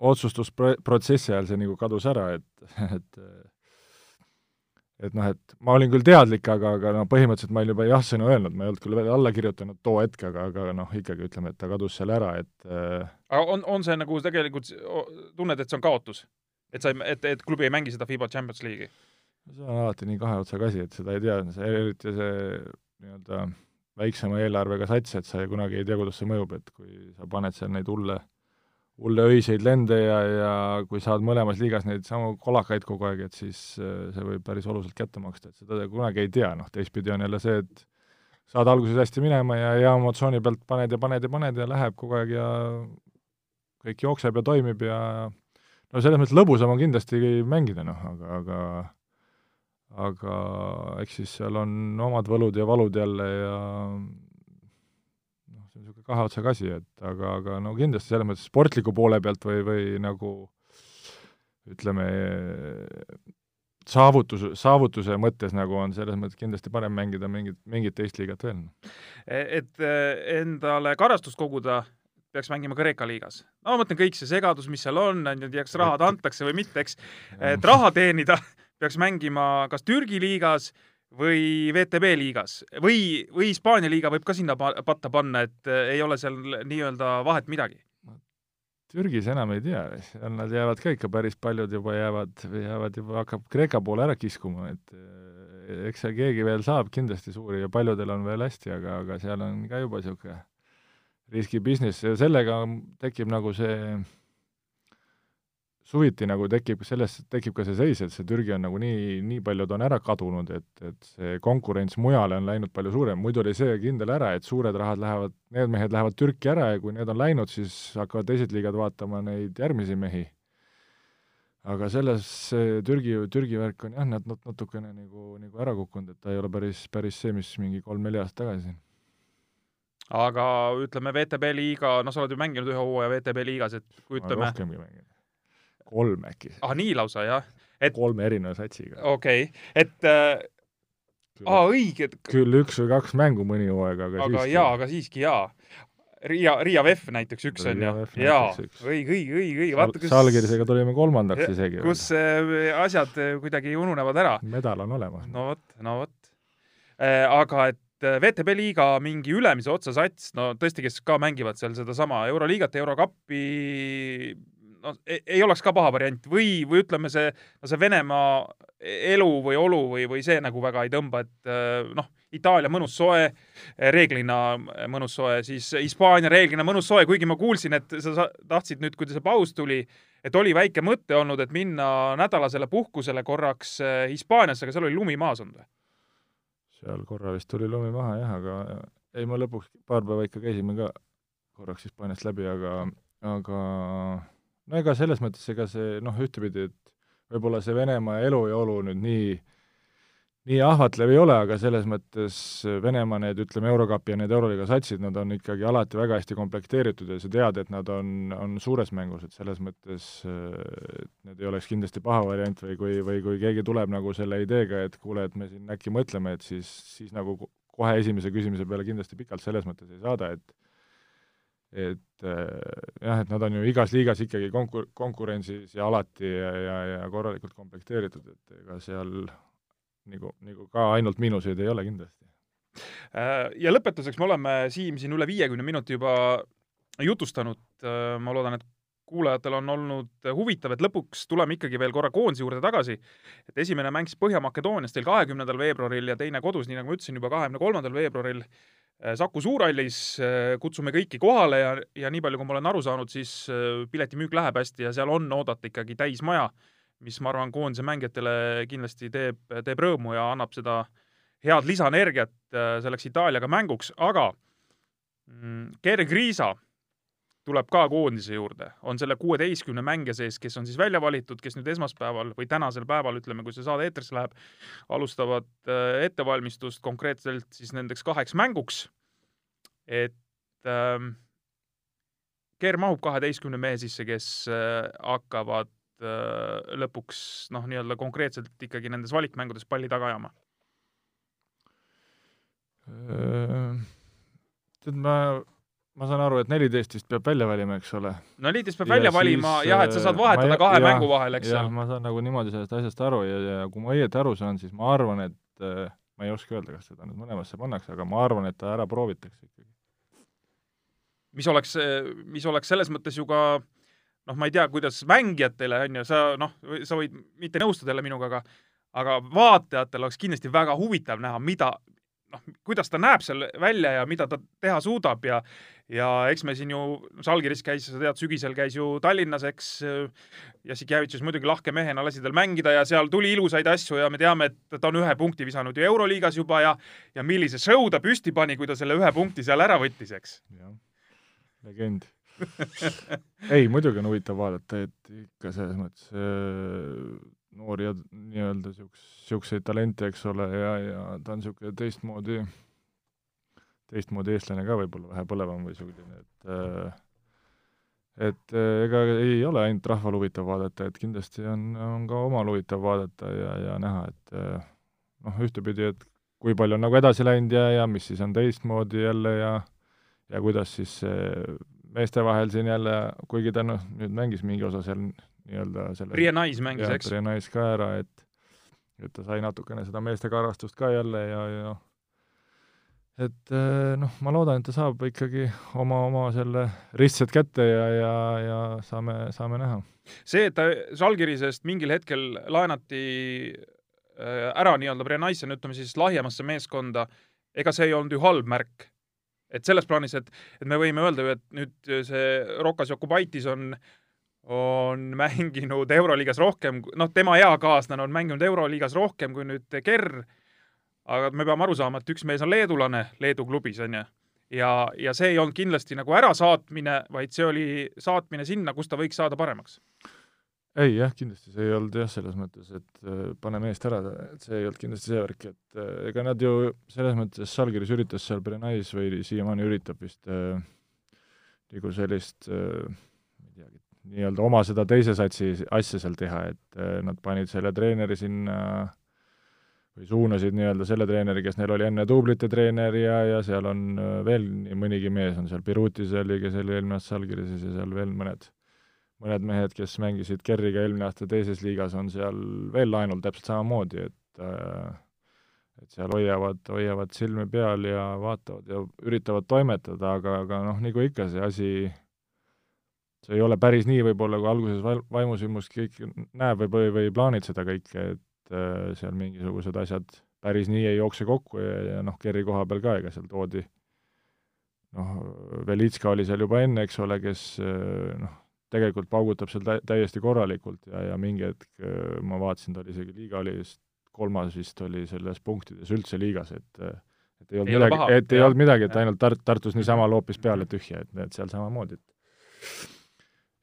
otsustusprotsessi ajal see nagu kadus ära, et, et et noh, et ma olin küll teadlik, aga, aga no põhimõtteliselt ma olin juba jah-sõna öelnud, ma ei olnud küll veel alla kirjutanud too hetk, aga, aga noh, ikkagi ütleme, et ta kadus seal ära, et äh... aga on, on see nagu tegelikult, tunned, et see on kaotus? et sa ei, et, et klubi ei mängi seda FIBA Champions League'i? see on alati nii kahe otsaga asi, et seda ei tea, see eriti see nii-öelda väiksema eelarvega sats, et sa ei, kunagi ei tea, kuidas see mõjub, et kui sa paned seal neid hulle hulle öiseid lende ja, ja kui saad mõlemas liigas neid samu kolakaid kogu aeg, et siis äh, see võib päris oluliselt kätte maksta, et seda kunagi ei tea, noh teistpidi on jälle see, et saad alguses hästi minema ja hea emotsiooni pealt paned ja paned ja paned ja läheb kogu aeg ja kõik jookseb ja toimib ja no selles mõttes lõbusam on kindlasti mängida, noh, aga, aga aga eks siis seal on omad võlud ja valud jälle ja on niisugune kahe otsaga asi, et aga, aga no kindlasti selles mõttes sportliku poole pealt või, või nagu ütleme, saavutus, saavutuse mõttes nagu on selles mõttes kindlasti parem mängida mingit, mingit teist liigat veel. et endale karastust koguda, peaks mängima Kreeka liigas. no ma mõtlen, kõik see segadus, mis seal on, on ju, kas rahad antakse või mitte, eks, et raha teenida peaks mängima kas Türgi liigas või VTB liigas või, või Hispaania liiga võib ka sinna patta panna, et ei ole seal nii-öelda vahet midagi. Türgis enam ei tea, seal nad jäävad ka ikka päris paljud juba jäävad, jäävad juba, hakkab Kreeka poole ära kiskuma, et eh, eks seal keegi veel saab kindlasti suuri ja paljudel on veel hästi, aga, aga seal on ka juba niisugune riski business ja sellega tekib nagu see suviti nagu tekib, sellest tekib ka see seis, et see Türgi on nagu nii, nii paljud on ära kadunud, et, et see konkurents mujale on läinud palju suurem, muidu oli see kindel ära, et suured rahad lähevad, need mehed lähevad Türki ära ja kui need on läinud, siis hakkavad teised liigad vaatama neid järgmisi mehi. aga selles Türgi, Türgi värk on jah, nad nat-, natukene nagu, nagu ära kukkunud, et ta ei ole päris, päris see, mis mingi kolm-neli aastat tagasi aga ütleme, VTB liiga, noh, sa oled ju mänginud ühe hooaja VTB liigas, et kui ütleme kolm äkki. ah, nii lausa, jah? et kolme erineva satsiga. okei okay., et äh, aa, õige. küll üks või kaks mängu mõni hooaeg, aga, aga siiski. jaa, aga siiski jaa. Riia, Riia VEF näiteks üks on ju, jaa, õige, õige, õige, õige, vaata kus Salgirisega tulime kolmandaks isegi. kus äh, asjad äh, kuidagi ununevad ära. medal on olemas. no vot, no vot äh,. aga et VTB liiga mingi ülemise otsa sats, no tõesti, kes ka mängivad seal sedasama Euroliigat, Eurokappi, noh, ei oleks ka paha variant või, või ütleme, see, see Venemaa elu või olu või, või see nagu väga ei tõmba, et äh, noh, Itaalia mõnus soe, reeglina mõnus soe, siis Hispaania reeglina mõnus soe, kuigi ma kuulsin, et sa tahtsid nüüd, kui see paus tuli, et oli väike mõte olnud, et minna nädalasele puhkusele korraks äh, Hispaaniasse, aga seal oli lumi maas olnud või? seal korra vist tuli lumi maha jah, aga ei, me lõpuks paar päeva ikka käisime ka korraks Hispaaniast läbi, aga, aga no ega selles mõttes, ega see noh, ühtepidi, et võib-olla see Venemaa elu ja olu nüüd nii, nii ahvatlev ei ole, aga selles mõttes Venemaa need, ütleme, Eurokapi ja need Euroliiga satsid, nad on ikkagi alati väga hästi komplekteeritud ja sa tead, et nad on, on suures mängus, et selles mõttes et need ei oleks kindlasti paha variant või kui, või kui keegi tuleb nagu selle ideega, et kuule, et me siin äkki mõtleme, et siis, siis nagu kohe esimese küsimuse peale kindlasti pikalt selles mõttes ei saada, et et äh, jah, et nad on ju igas liigas ikkagi konkur-, konkurentsis ja alati ja, ja, ja korralikult komplekteeritud, et ega seal nagu, nagu ka ainult miinuseid ei ole kindlasti. Äh, ja lõpetuseks me oleme, Siim, siin üle viiekümne minuti juba jutustanud, äh, ma loodan, et kuulajatel on olnud huvitav, et lõpuks tuleme ikkagi veel korra koondise juurde tagasi. et esimene mäng siis Põhja-Makedoonias teil kahekümnendal veebruaril ja teine kodus, nii nagu ma ütlesin, juba kahekümne kolmandal veebruaril Saku Suurhallis äh, kutsume kõiki kohale ja, ja nii palju, kui ma olen aru saanud, siis äh, piletimüük läheb hästi ja seal on oodata ikkagi täismaja, mis ma arvan, koondise mängijatele kindlasti teeb, teeb rõõmu ja annab seda head lisaenergiat selleks Itaaliaga mänguks, aga mm, Gerg Riisa tuleb ka koondise juurde, on selle kuueteistkümne mängija sees, kes on siis välja valitud, kes nüüd esmaspäeval või tänasel päeval, ütleme, kui see saade eetrisse läheb, alustavad äh, ettevalmistust konkreetselt siis nendeks kaheks mänguks. et ähm, Ger mahub kaheteistkümne mehe sisse, kes äh, hakkavad äh, lõpuks noh, nii-öelda konkreetselt ikkagi nendes valikmängudes palli taga ajama äh,? tead, ma ma saan aru, et neliteist vist peab välja valima, eks ole? no neliteist peab ja välja valima siis, jah, et sa saad vahetada kahe ja, mängu vahel, eks jah, ma saan nagu niimoodi sellest asjast aru ja, ja kui ma õieti aru saan, siis ma arvan, et äh, ma ei oska öelda, kas seda nüüd mõlemasse pannakse, aga ma arvan, et ta ära proovitakse ikkagi. mis oleks, mis oleks selles mõttes ju ka noh, ma ei tea, kuidas mängijatele, on ju, sa noh, sa võid mitte nõustuda jälle minuga, aga aga vaatajatel oleks kindlasti väga huvitav näha, mida noh, kuidas ta näeb seal välja ja mida ta teha suudab ja ja eks me siin ju, Žalgiris käis, sa tead, sügisel käis ju Tallinnas, eks, Jassikevitšis muidugi lahke mehena lasi tal mängida ja seal tuli ilusaid asju ja me teame, et ta on ühe punkti visanud ju Euroliigas juba ja ja millise show ta püsti pani, kui ta selle ühe punkti seal ära võttis, eks. jah, legend ei, muidugi on huvitav vaadata, et ikka selles mõttes äh, noori ja nii-öelda niisuguseid, niisuguseid talente, eks ole, ja, ja ta on niisugune teistmoodi, teistmoodi eestlane ka võib-olla, vähe põlevam või selline, et äh, et äh, ega ei ole ainult rahval huvitav vaadata, et kindlasti on, on ka omal huvitav vaadata ja, ja näha, et äh, noh, ühtepidi, et kui palju on nagu edasi läinud ja, ja mis siis on teistmoodi jälle ja ja kuidas siis meeste vahel siin jälle, kuigi ta noh, nüüd mängis mingi osa seal nii-öelda selle Brian Nice mängis, eks? Brian Nice ka ära, et et ta sai natukene seda meestega arvastust ka jälle ja, ja et eh, noh, ma loodan, et ta saab ikkagi oma, oma selle ristsed kätte ja, ja, ja saame, saame näha. see, et ta Žalgirisest mingil hetkel laenati eh, ära nii-öelda Brenaisen, ütleme siis lahjemasse meeskonda, ega see ei olnud ju halb märk. et selles plaanis, et, et me võime öelda ju, et nüüd see Rokas Jokubaitis on on mänginud Euroliigas rohkem, noh, tema eakaaslane on mänginud Euroliigas rohkem kui nüüd Kerr aga me peame aru saama, et üks mees on leedulane Leedu klubis, on ju. ja, ja see ei olnud kindlasti nagu ärasaatmine, vaid see oli saatmine sinna, kus ta võiks saada paremaks. ei jah, kindlasti see ei olnud jah, selles mõttes, et äh, pane meest ära, et see ei olnud kindlasti see värk, et äh, ega nad ju selles mõttes, Salgiris üritas seal Brenais või siiamaani üritab vist äh, nagu sellist äh, nii-öelda oma seda teise satsi asja seal teha, et äh, nad panid selle treeneri sinna või suunasid nii-öelda selle treeneri, kes neil oli enne duublite treener ja, ja seal on äh, veel nii mõnigi mees, on seal. Birutis oli, kes oli eelmine aasta Salgirises ja seal veel mõned, mõned mehed, kes mängisid Kerriga eelmine aasta teises liigas, on seal veel laenul täpselt samamoodi, et äh, et seal hoiavad, hoiavad silmi peal ja vaatavad ja üritavad toimetada, aga, aga noh, nagu ikka, see asi, see ei ole päris nii võib-olla, kui alguses vaimusündmust kõik näeb või, või plaanid seda kõike, et Äh, seal mingisugused asjad päris nii ei jookse kokku ja, ja noh, Kerri koha peal ka, ega seal toodi noh, Velitska oli seal juba enne, eks ole, kes äh, noh, tegelikult paugutab seal tä-, täiesti korralikult ja, ja mingi hetk äh, ma vaatasin, ta oli isegi liiga oli vist kolmas vist oli selles punktides üldse liigas, et et ei olnud ei midagi, et ei olnud midagi, et ainult Tart-, Tartus niisama loopis peale tühja, et, et seal samamoodi, et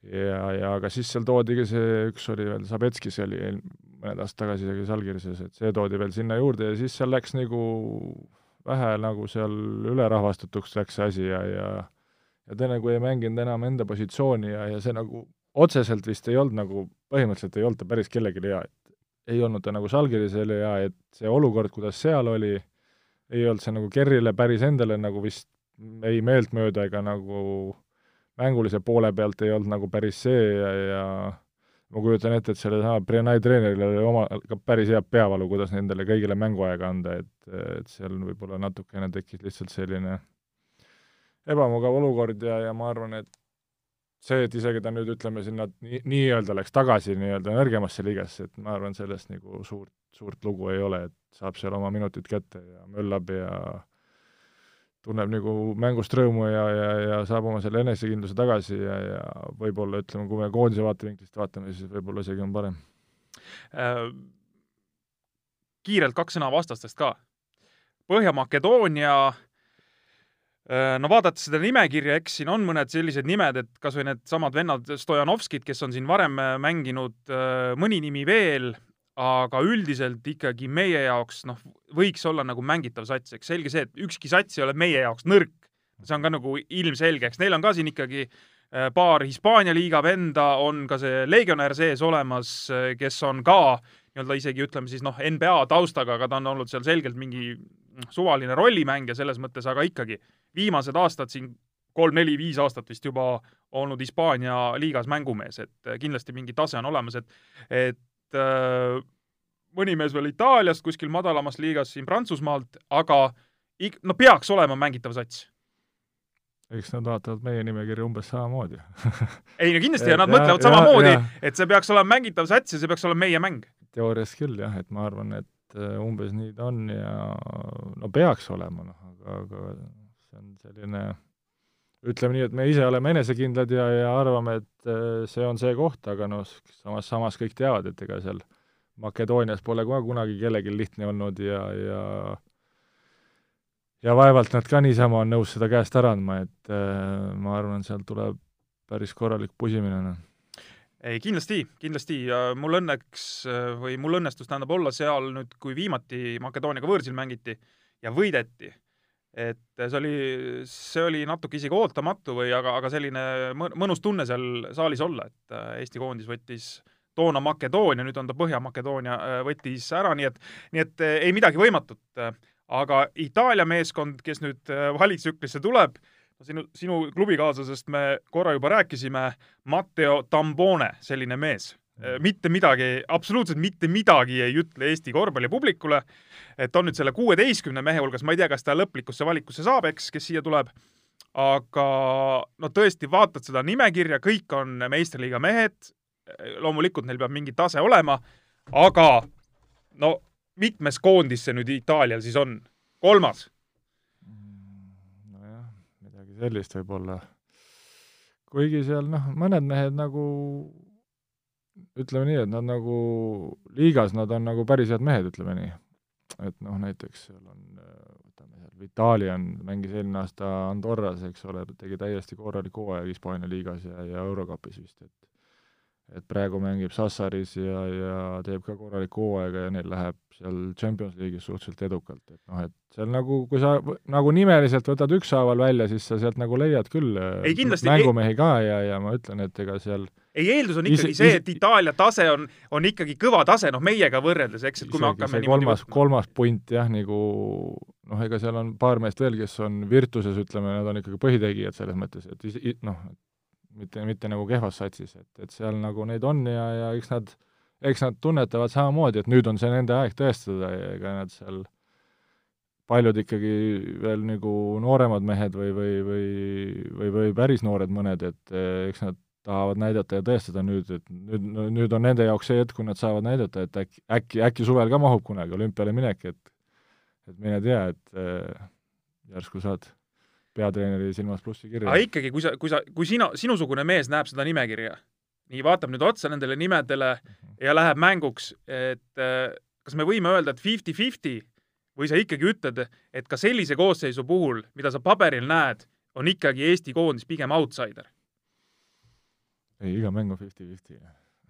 ja, ja aga siis seal toodigi see, üks oli veel, Sabetskis oli mõned aastad tagasi isegi Salgirises, et see toodi veel sinna juurde ja siis seal läks nagu vähe nagu seal ülerahvastatuks läks see asi ja, ja ja ta nagu ei mänginud enam enda positsiooni ja, ja see nagu otseselt vist ei olnud nagu, põhimõtteliselt ei olnud ta päris kellelegi hea, et ei olnud ta nagu Salgirisele hea, et see olukord, kuidas seal oli, ei olnud see nagu Kerrile päris endale nagu vist ei meeltmööda ega nagu mängulise poole pealt ei olnud nagu päris see ja, ja ma kujutan ette, et sellesama Brenai treeneril oli oma ka päris hea peavalu, kuidas nendele kõigile mänguaega anda, et, et seal võib-olla natukene tekkis lihtsalt selline ebamugav olukord ja, ja ma arvan, et see, et isegi ta nüüd ütleme sinna nii, nii-öelda läks tagasi nii-öelda nõrgemasse liigasse, et ma arvan, sellest nagu suurt, suurt lugu ei ole, et saab seal oma minutid kätte ja möllab ja tunneb nagu mängust rõõmu ja, ja, ja saab oma selle enesekindluse tagasi ja, ja võib-olla ütleme, kui me koondise vaatevinklist vaatame, siis võib-olla isegi on parem äh,. kiirelt kaks sõna vastastest ka. Põhja-Makedoonia äh, no vaadates seda nimekirja, eks siin on mõned sellised nimed, et kas või needsamad vennad Stojanovskid, kes on siin varem mänginud, äh, mõni nimi veel aga üldiselt ikkagi meie jaoks noh, võiks olla nagu mängitav sats, eks selge see, et ükski sats ei ole meie jaoks nõrk. see on ka nagu ilmselge, eks neil on ka siin ikkagi äh, paar Hispaania liiga venda, on ka see legionär sees olemas, äh, kes on ka nii-öelda isegi ütleme siis noh, NBA taustaga, aga ta on olnud seal selgelt mingi noh, suvaline rollimängija selles mõttes, aga ikkagi viimased aastad siin kolm-neli-viis aastat vist juba olnud Hispaania liigas mängumees, et kindlasti mingi tase on olemas, et et äh, mõni mees veel Itaaliast, kuskil madalamast liigast siin Prantsusmaalt, aga ik-, no peaks olema mängitav sats. Eks nad vaatavad meie nimekirja umbes samamoodi. Ei no kindlasti ja nad ja, mõtlevad ja, samamoodi, et see peaks olema mängitav sats ja see peaks olema meie mäng. teoorias küll jah, et ma arvan, et äh, umbes nii ta on ja no no peaks olema, noh, aga, aga see on selline ütleme nii, et me ise oleme enesekindlad ja, ja arvame, et äh, see on see koht, aga noh, samas, samas kõik teavad, et ega seal Makedoonias pole ka kunagi kellelgi lihtne olnud ja, ja ja vaevalt nad ka niisama on nõus seda käest ära andma, et äh, ma arvan, sealt tuleb päris korralik pusimine, noh. Ei, kindlasti, kindlasti. Ja mul õnneks äh, või mul õnnestus tähendab olla seal nüüd, kui viimati Makedooniaga võõrsil mängiti ja võideti et see oli, see oli natuke isegi ootamatu või aga, aga selline mõnus tunne seal saalis olla, et äh, Eesti koondis võttis toona Makedoonia, nüüd on ta Põhja-Makedoonia, äh, võttis ära, nii et, nii et äh, ei midagi võimatut. aga Itaalia meeskond, kes nüüd valiktsüklisse tuleb, sinu, sinu klubikaaslasest me korra juba rääkisime, Matteo Tambone, selline mees mitte midagi, absoluutselt mitte midagi ei ütle Eesti korvpallipublikule. et on nüüd selle kuueteistkümne mehe hulgas, ma ei tea, kas ta lõplikusse valikusse saab, eks, kes siia tuleb. aga no tõesti, vaatad seda nimekirja, kõik on meistriliiga mehed. loomulikult neil peab mingi tase olema, aga no mitmes koondis see nüüd Itaalial siis on? kolmas? nojah, midagi sellist võib-olla. kuigi seal noh, mõned mehed nagu ütleme nii, et nad nagu liigas, nad on nagu päris head mehed, ütleme nii. et noh, näiteks seal on, võtame seal, Vitali on, mängis eelmine aasta Andorras, eks ole, tegi täiesti korraliku hooaja Hispaania liigas ja, ja Eurocupis vist, et et praegu mängib Sassaris ja, ja teeb ka korralikku hooaega ja neil läheb seal Champions League'is suhteliselt edukalt, et noh, et seal nagu, kui sa nagu nimeliselt võtad ükshaaval välja, siis sa sealt nagu leiad küll ei, kindlasti, mängumehi ka ja, ja ma ütlen, et ega seal ei, eeldus on ikkagi ise, see, et Itaalia tase on, on ikkagi kõva tase, noh, meiega võrreldes, eks, et kui me hakkame niimoodi kolmas, kolmas punt jah, nagu noh, ega seal on paar meest veel, kes on Virtuses, ütleme, nad on ikkagi põhitegijad selles mõttes, et noh, mitte, mitte nagu kehvas satsis, et, et seal nagu neid on ja, ja eks nad, eks nad tunnetavad samamoodi, et nüüd on see nende aeg tõestada ja ega nad seal paljud ikkagi veel nagu nooremad mehed või, või, või, või, või päris noored mõned, et eh, eks nad tahavad näidata ja tõestada nüüd, et nüüd, nüüd on nende jaoks see hetk, kui nad saavad näidata, et äkki, äkki, äkki suvel ka mahub kunagi olümpiale minek, et et mine tea, et äh, järsku saad peatreeneri silmas plussi kirja. aga ikkagi, kui sa, kui sa, kui sina, sinusugune mees näeb seda nimekirja, nii vaatab nüüd otsa nendele nimedele mhm. ja läheb mänguks, et äh, kas me võime öelda, et fifty-fifty või sa ikkagi ütled, et ka sellise koosseisu puhul, mida sa paberil näed, on ikkagi Eesti koondis pigem outsider? ei, iga mäng on fifty-fifty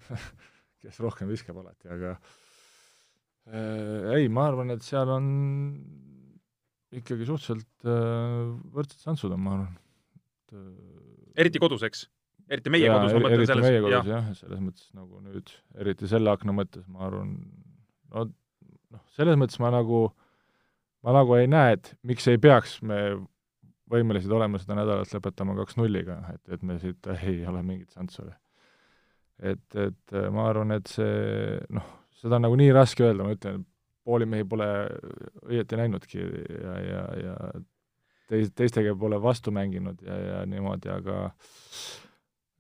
kes rohkem viskab alati, aga äh, ei, ma arvan, et seal on ikkagi suhteliselt äh, võrdsed šansud on, ma arvan, et äh, eriti kodus, eks? eriti meie jaa, kodus, ma mõtlen selles. meie kodus jah, selles mõttes nagu nüüd, eriti selle akna mõttes, ma arvan, no noh, selles mõttes ma nagu, ma nagu ei näe, et miks ei peaks me võimelised olema seda nädalat lõpetama kaks nulliga, et, et me siit ei ole mingit šanssu. et, et ma arvan, et see noh, seda on nagu nii raske öelda, ma ütlen, pooli mehi pole õieti näinudki ja, ja, ja teis-, teistega pole vastu mänginud ja, ja niimoodi, aga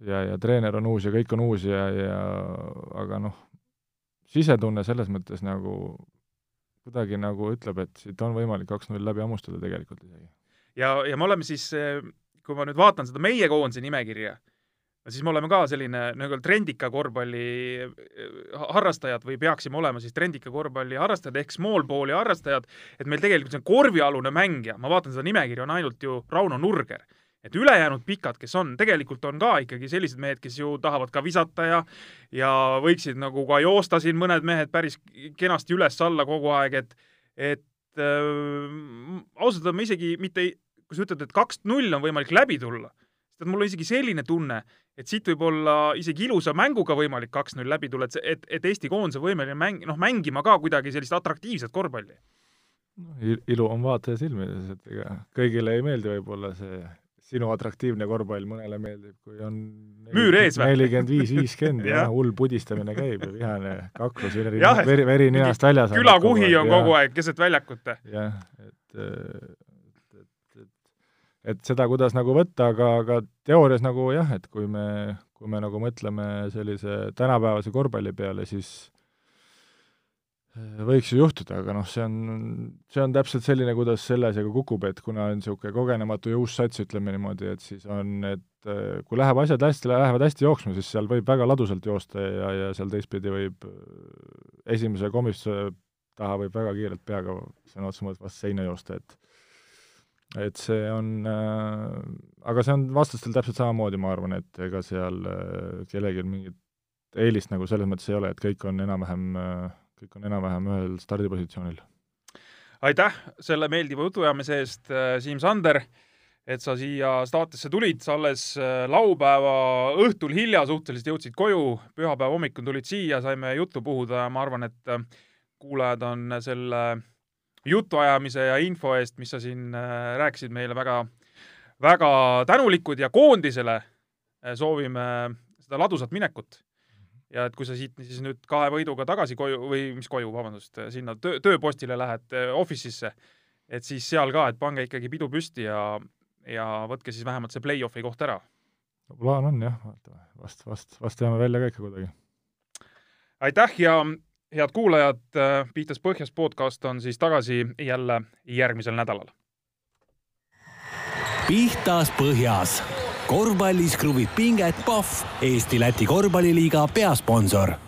ja, ja treener on uus ja kõik on uus ja, ja aga noh, sisetunne selles mõttes nagu kuidagi nagu ütleb, et siit on võimalik kaks-null läbi hammustada tegelikult isegi. ja, ja me oleme siis, kui ma nüüd vaatan seda meie koondise nimekirja, siis me oleme ka selline nagu trendika korvpalli eh, harrastajad või peaksime olema siis trendika korvpalli harrastajad ehk small ball'i harrastajad, et meil tegelikult see korvialune mängija, ma vaatan seda nimekirja, on ainult ju Rauno Nurger. Et ülejäänud pikad, kes on, tegelikult on ka ikkagi sellised mehed, kes ju tahavad ka visata ja ja võiksid nagu ka joosta siin mõned mehed päris kenasti üles-alla kogu aeg, et et äh, ausalt öelda ma isegi mitte, kui sa ütled, et kaks-null on võimalik läbi tulla, et mul on isegi selline tunne, et siit võib olla isegi ilusa mänguga võimalik kaks-null läbi tulla, et et, et Eesti koondis on võimeline mäng-, noh, mängima ka kuidagi sellist atraktiivset korvpalli. noh, ilu on vaataja silmides, et ega kõigile ei meeldi võib-olla see sinu atraktiivne korvpall, mõnele meeldib, kui on müür ees või? nelikümmend viis, viiskümmend ja hull pudistamine käib ja vihane kaklus, veri, veri, veri ninast väljas. külakuhi on kogu aeg keset väljakut. jah, et et seda, kuidas nagu võtta, aga, aga teoorias nagu jah, et kui me, kui me nagu mõtleme sellise tänapäevase korvpalli peale, siis võiks ju juhtuda, aga noh, see on, see on täpselt selline, kuidas selle asjaga kukub, et kuna on niisugune kogenematu ja uus sats, ütleme niimoodi, et siis on, et äh, kui läheb asjad hästi, lähevad hästi jooksma, siis seal võib väga ladusalt joosta ja, ja seal teistpidi võib esimese komistuse taha võib väga kiirelt peaga sõna otseses mõttes vastu seina joosta, et et see on äh,, aga see on vastastel täpselt samamoodi, ma arvan, et ega seal äh, kellelgi mingit eelist nagu selles mõttes ei ole, et kõik on enam-vähem äh, kõik on enam-vähem ühel stardipositsioonil. aitäh selle meeldiva jutuajamise eest, äh, Siim Sander, et sa siia saatesse tulid, sa alles äh, laupäeva õhtul hilja suhteliselt jõudsid koju, pühapäeva hommikul tulid siia, saime juttu puhuda. Ja ma arvan, et äh, kuulajad on selle jutuajamise ja info eest, mis sa siin rääkisid meile väga, väga tänulikud ja koondisele soovime seda ladusat minekut ja et kui sa siit siis nüüd kahe võiduga tagasi koju või mis koju, vabandust, sinna töö, tööpostile lähed äh, office'isse, et siis seal ka, et pange ikkagi pidu püsti ja, ja võtke siis vähemalt see play-off'i koht ära. plaan on jah, vaatame, vast, vast, vast jääme välja ka ikka kuidagi. aitäh ja head kuulajad, äh, Pihtas Põhjas podcast on siis tagasi jälle järgmisel nädalal. pihtas Põhjas korvpallis kruvib pinget Pahv, Eesti-Läti korvpalliliiga peasponsor